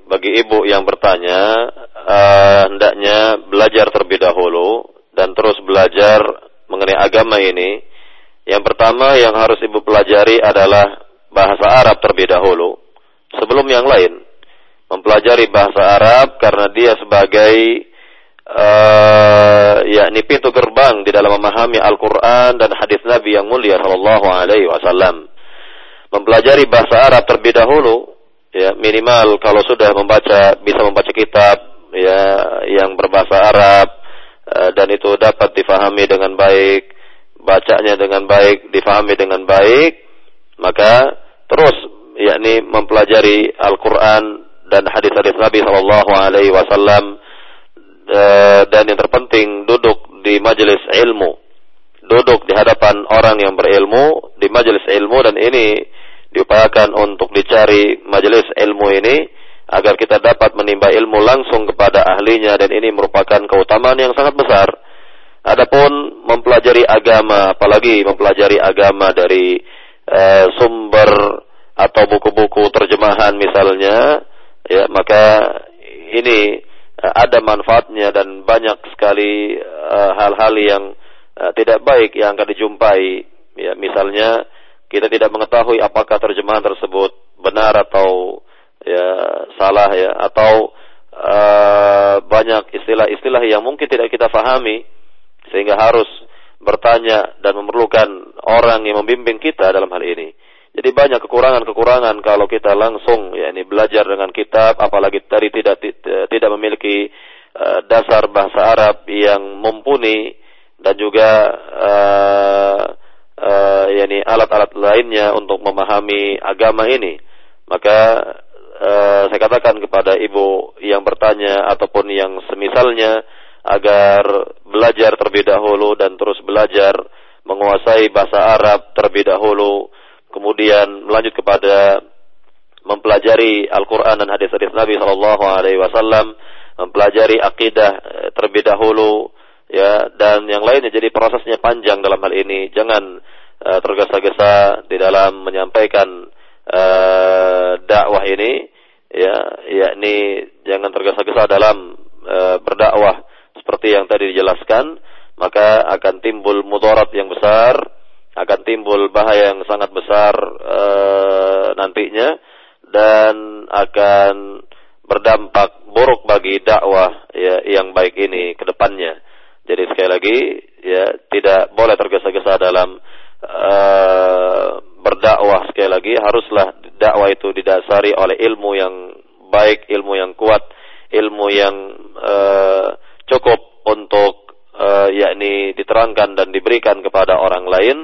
bagi ibu yang bertanya, uh, hendaknya belajar terlebih dahulu dan terus belajar mengenai agama ini. Yang pertama yang harus ibu pelajari adalah bahasa Arab terlebih dahulu sebelum yang lain. Mempelajari bahasa Arab karena dia sebagai uh, yakni pintu gerbang di dalam memahami Al-Quran dan hadis Nabi yang mulia Shallallahu Alaihi Wasallam. Mempelajari bahasa Arab terlebih dahulu ya minimal kalau sudah membaca bisa membaca kitab ya yang berbahasa Arab uh, dan itu dapat difahami dengan baik, bacanya dengan baik, difahami dengan baik, maka terus yakni mempelajari Al-Qur'an dan hadis-hadis Nabi Shallallahu alaihi wasallam dan yang terpenting duduk di majelis ilmu. Duduk di hadapan orang yang berilmu di majelis ilmu dan ini diupayakan untuk dicari majelis ilmu ini agar kita dapat menimba ilmu langsung kepada ahlinya dan ini merupakan keutamaan yang sangat besar. Adapun mempelajari agama, apalagi mempelajari agama dari uh, sumber atau buku-buku terjemahan misalnya, ya maka ini ada manfaatnya dan banyak sekali eh, hal-hal uh, yang uh, tidak baik yang akan dijumpai. Ya, misalnya kita tidak mengetahui apakah terjemahan tersebut benar atau ya salah ya atau uh, banyak istilah-istilah yang mungkin tidak kita fahami sehingga harus bertanya dan memerlukan orang yang membimbing kita dalam hal ini. Jadi banyak kekurangan-kekurangan kalau kita langsung ya ini belajar dengan kitab apalagi tadi tidak tidak memiliki uh, dasar bahasa Arab yang mumpuni dan juga uh, uh, yakni alat-alat lainnya untuk memahami agama ini, maka uh, saya katakan kepada ibu yang bertanya ataupun yang semisalnya agar belajar terlebih dahulu dan terus belajar menguasai bahasa Arab terlebih dahulu, kemudian melanjut kepada mempelajari Al-Quran dan hadis-hadis Nabi Shallallahu Alaihi Wasallam, mempelajari akidah eh, terlebih dahulu, ya dan yang lainnya. Jadi prosesnya panjang dalam hal ini. Jangan uh, tergesa-gesa di dalam menyampaikan uh, dakwah ini ya yakni jangan tergesa-gesa dalam uh, berdakwah seperti yang tadi dijelaskan maka akan timbul mudarat yang besar akan timbul bahaya yang sangat besar uh, nantinya dan akan berdampak buruk bagi dakwah ya, yang baik ini ke depannya. Jadi sekali lagi ya tidak boleh tergesa-gesa dalam uh, berdakwah sekali lagi haruslah dakwah itu didasari oleh ilmu yang baik, ilmu yang kuat, ilmu yang uh, cukup untuk uh, yakni diterangkan dan diberikan kepada orang lain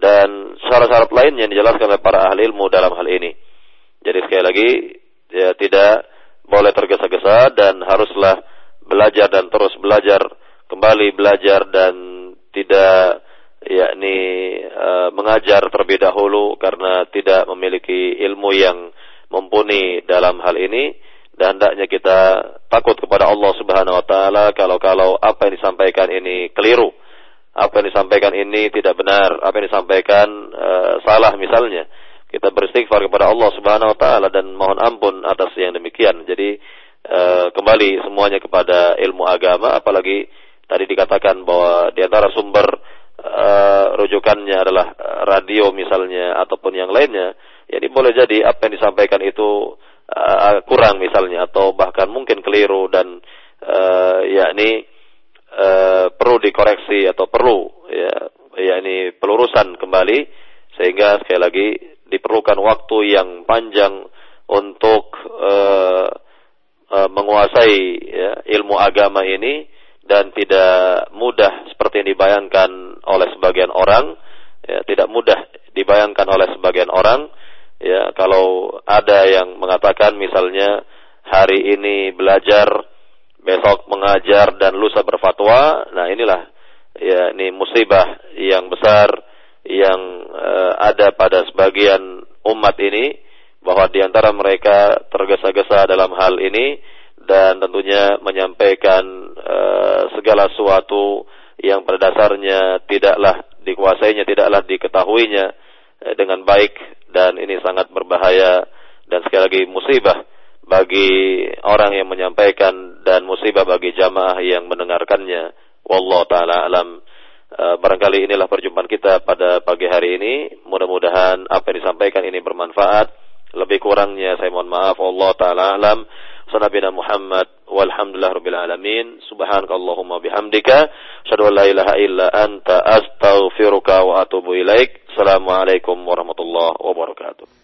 dan syarat-syarat lain yang dijelaskan oleh para ahli ilmu dalam hal ini. Jadi sekali lagi ya tidak boleh tergesa-gesa dan haruslah belajar dan terus belajar kembali belajar dan tidak yakni uh, mengajar terlebih dahulu karena tidak memiliki ilmu yang mumpuni dalam hal ini dan hendaknya kita takut kepada Allah Subhanahu wa taala kalau-kalau apa yang disampaikan ini keliru apa yang disampaikan ini tidak benar. Apa yang disampaikan uh, salah misalnya. Kita beristighfar kepada Allah Subhanahu wa taala dan mohon ampun atas yang demikian. Jadi uh, kembali semuanya kepada ilmu agama apalagi tadi dikatakan bahwa di antara sumber uh, rujukannya adalah radio misalnya ataupun yang lainnya, jadi boleh jadi apa yang disampaikan itu uh, kurang misalnya atau bahkan mungkin keliru dan uh, yakni uh, perlu dikoreksi atau perlu ya yakni pelurusan kembali sehingga sekali lagi diperlukan waktu yang panjang untuk uh, uh, menguasai ya, ilmu agama ini dan tidak mudah seperti yang dibayangkan oleh sebagian orang ya tidak mudah dibayangkan oleh sebagian orang ya kalau ada yang mengatakan misalnya hari ini belajar besok mengajar dan lusa berfatwa nah inilah ya ini musibah yang besar yang uh, ada pada sebagian umat ini bahwa di antara mereka tergesa-gesa dalam hal ini dan tentunya menyampaikan uh, segala sesuatu yang pada dasarnya tidaklah dikuasainya, tidaklah diketahuinya uh, dengan baik dan ini sangat berbahaya dan sekali lagi musibah bagi orang yang menyampaikan dan musibah bagi jamaah yang mendengarkannya. Wallahu taala alam. Uh, barangkali inilah perjumpaan kita pada pagi hari ini. Mudah-mudahan apa yang disampaikan ini bermanfaat. Lebih kurangnya saya mohon maaf. Allah taala alam. Sanabina Muhammad walhamdulillah rabbil alamin subhanakallahumma bihamdika asyhadu an la ilaha illa anta astaghfiruka wa atubu ilaik assalamualaikum warahmatullahi wabarakatuh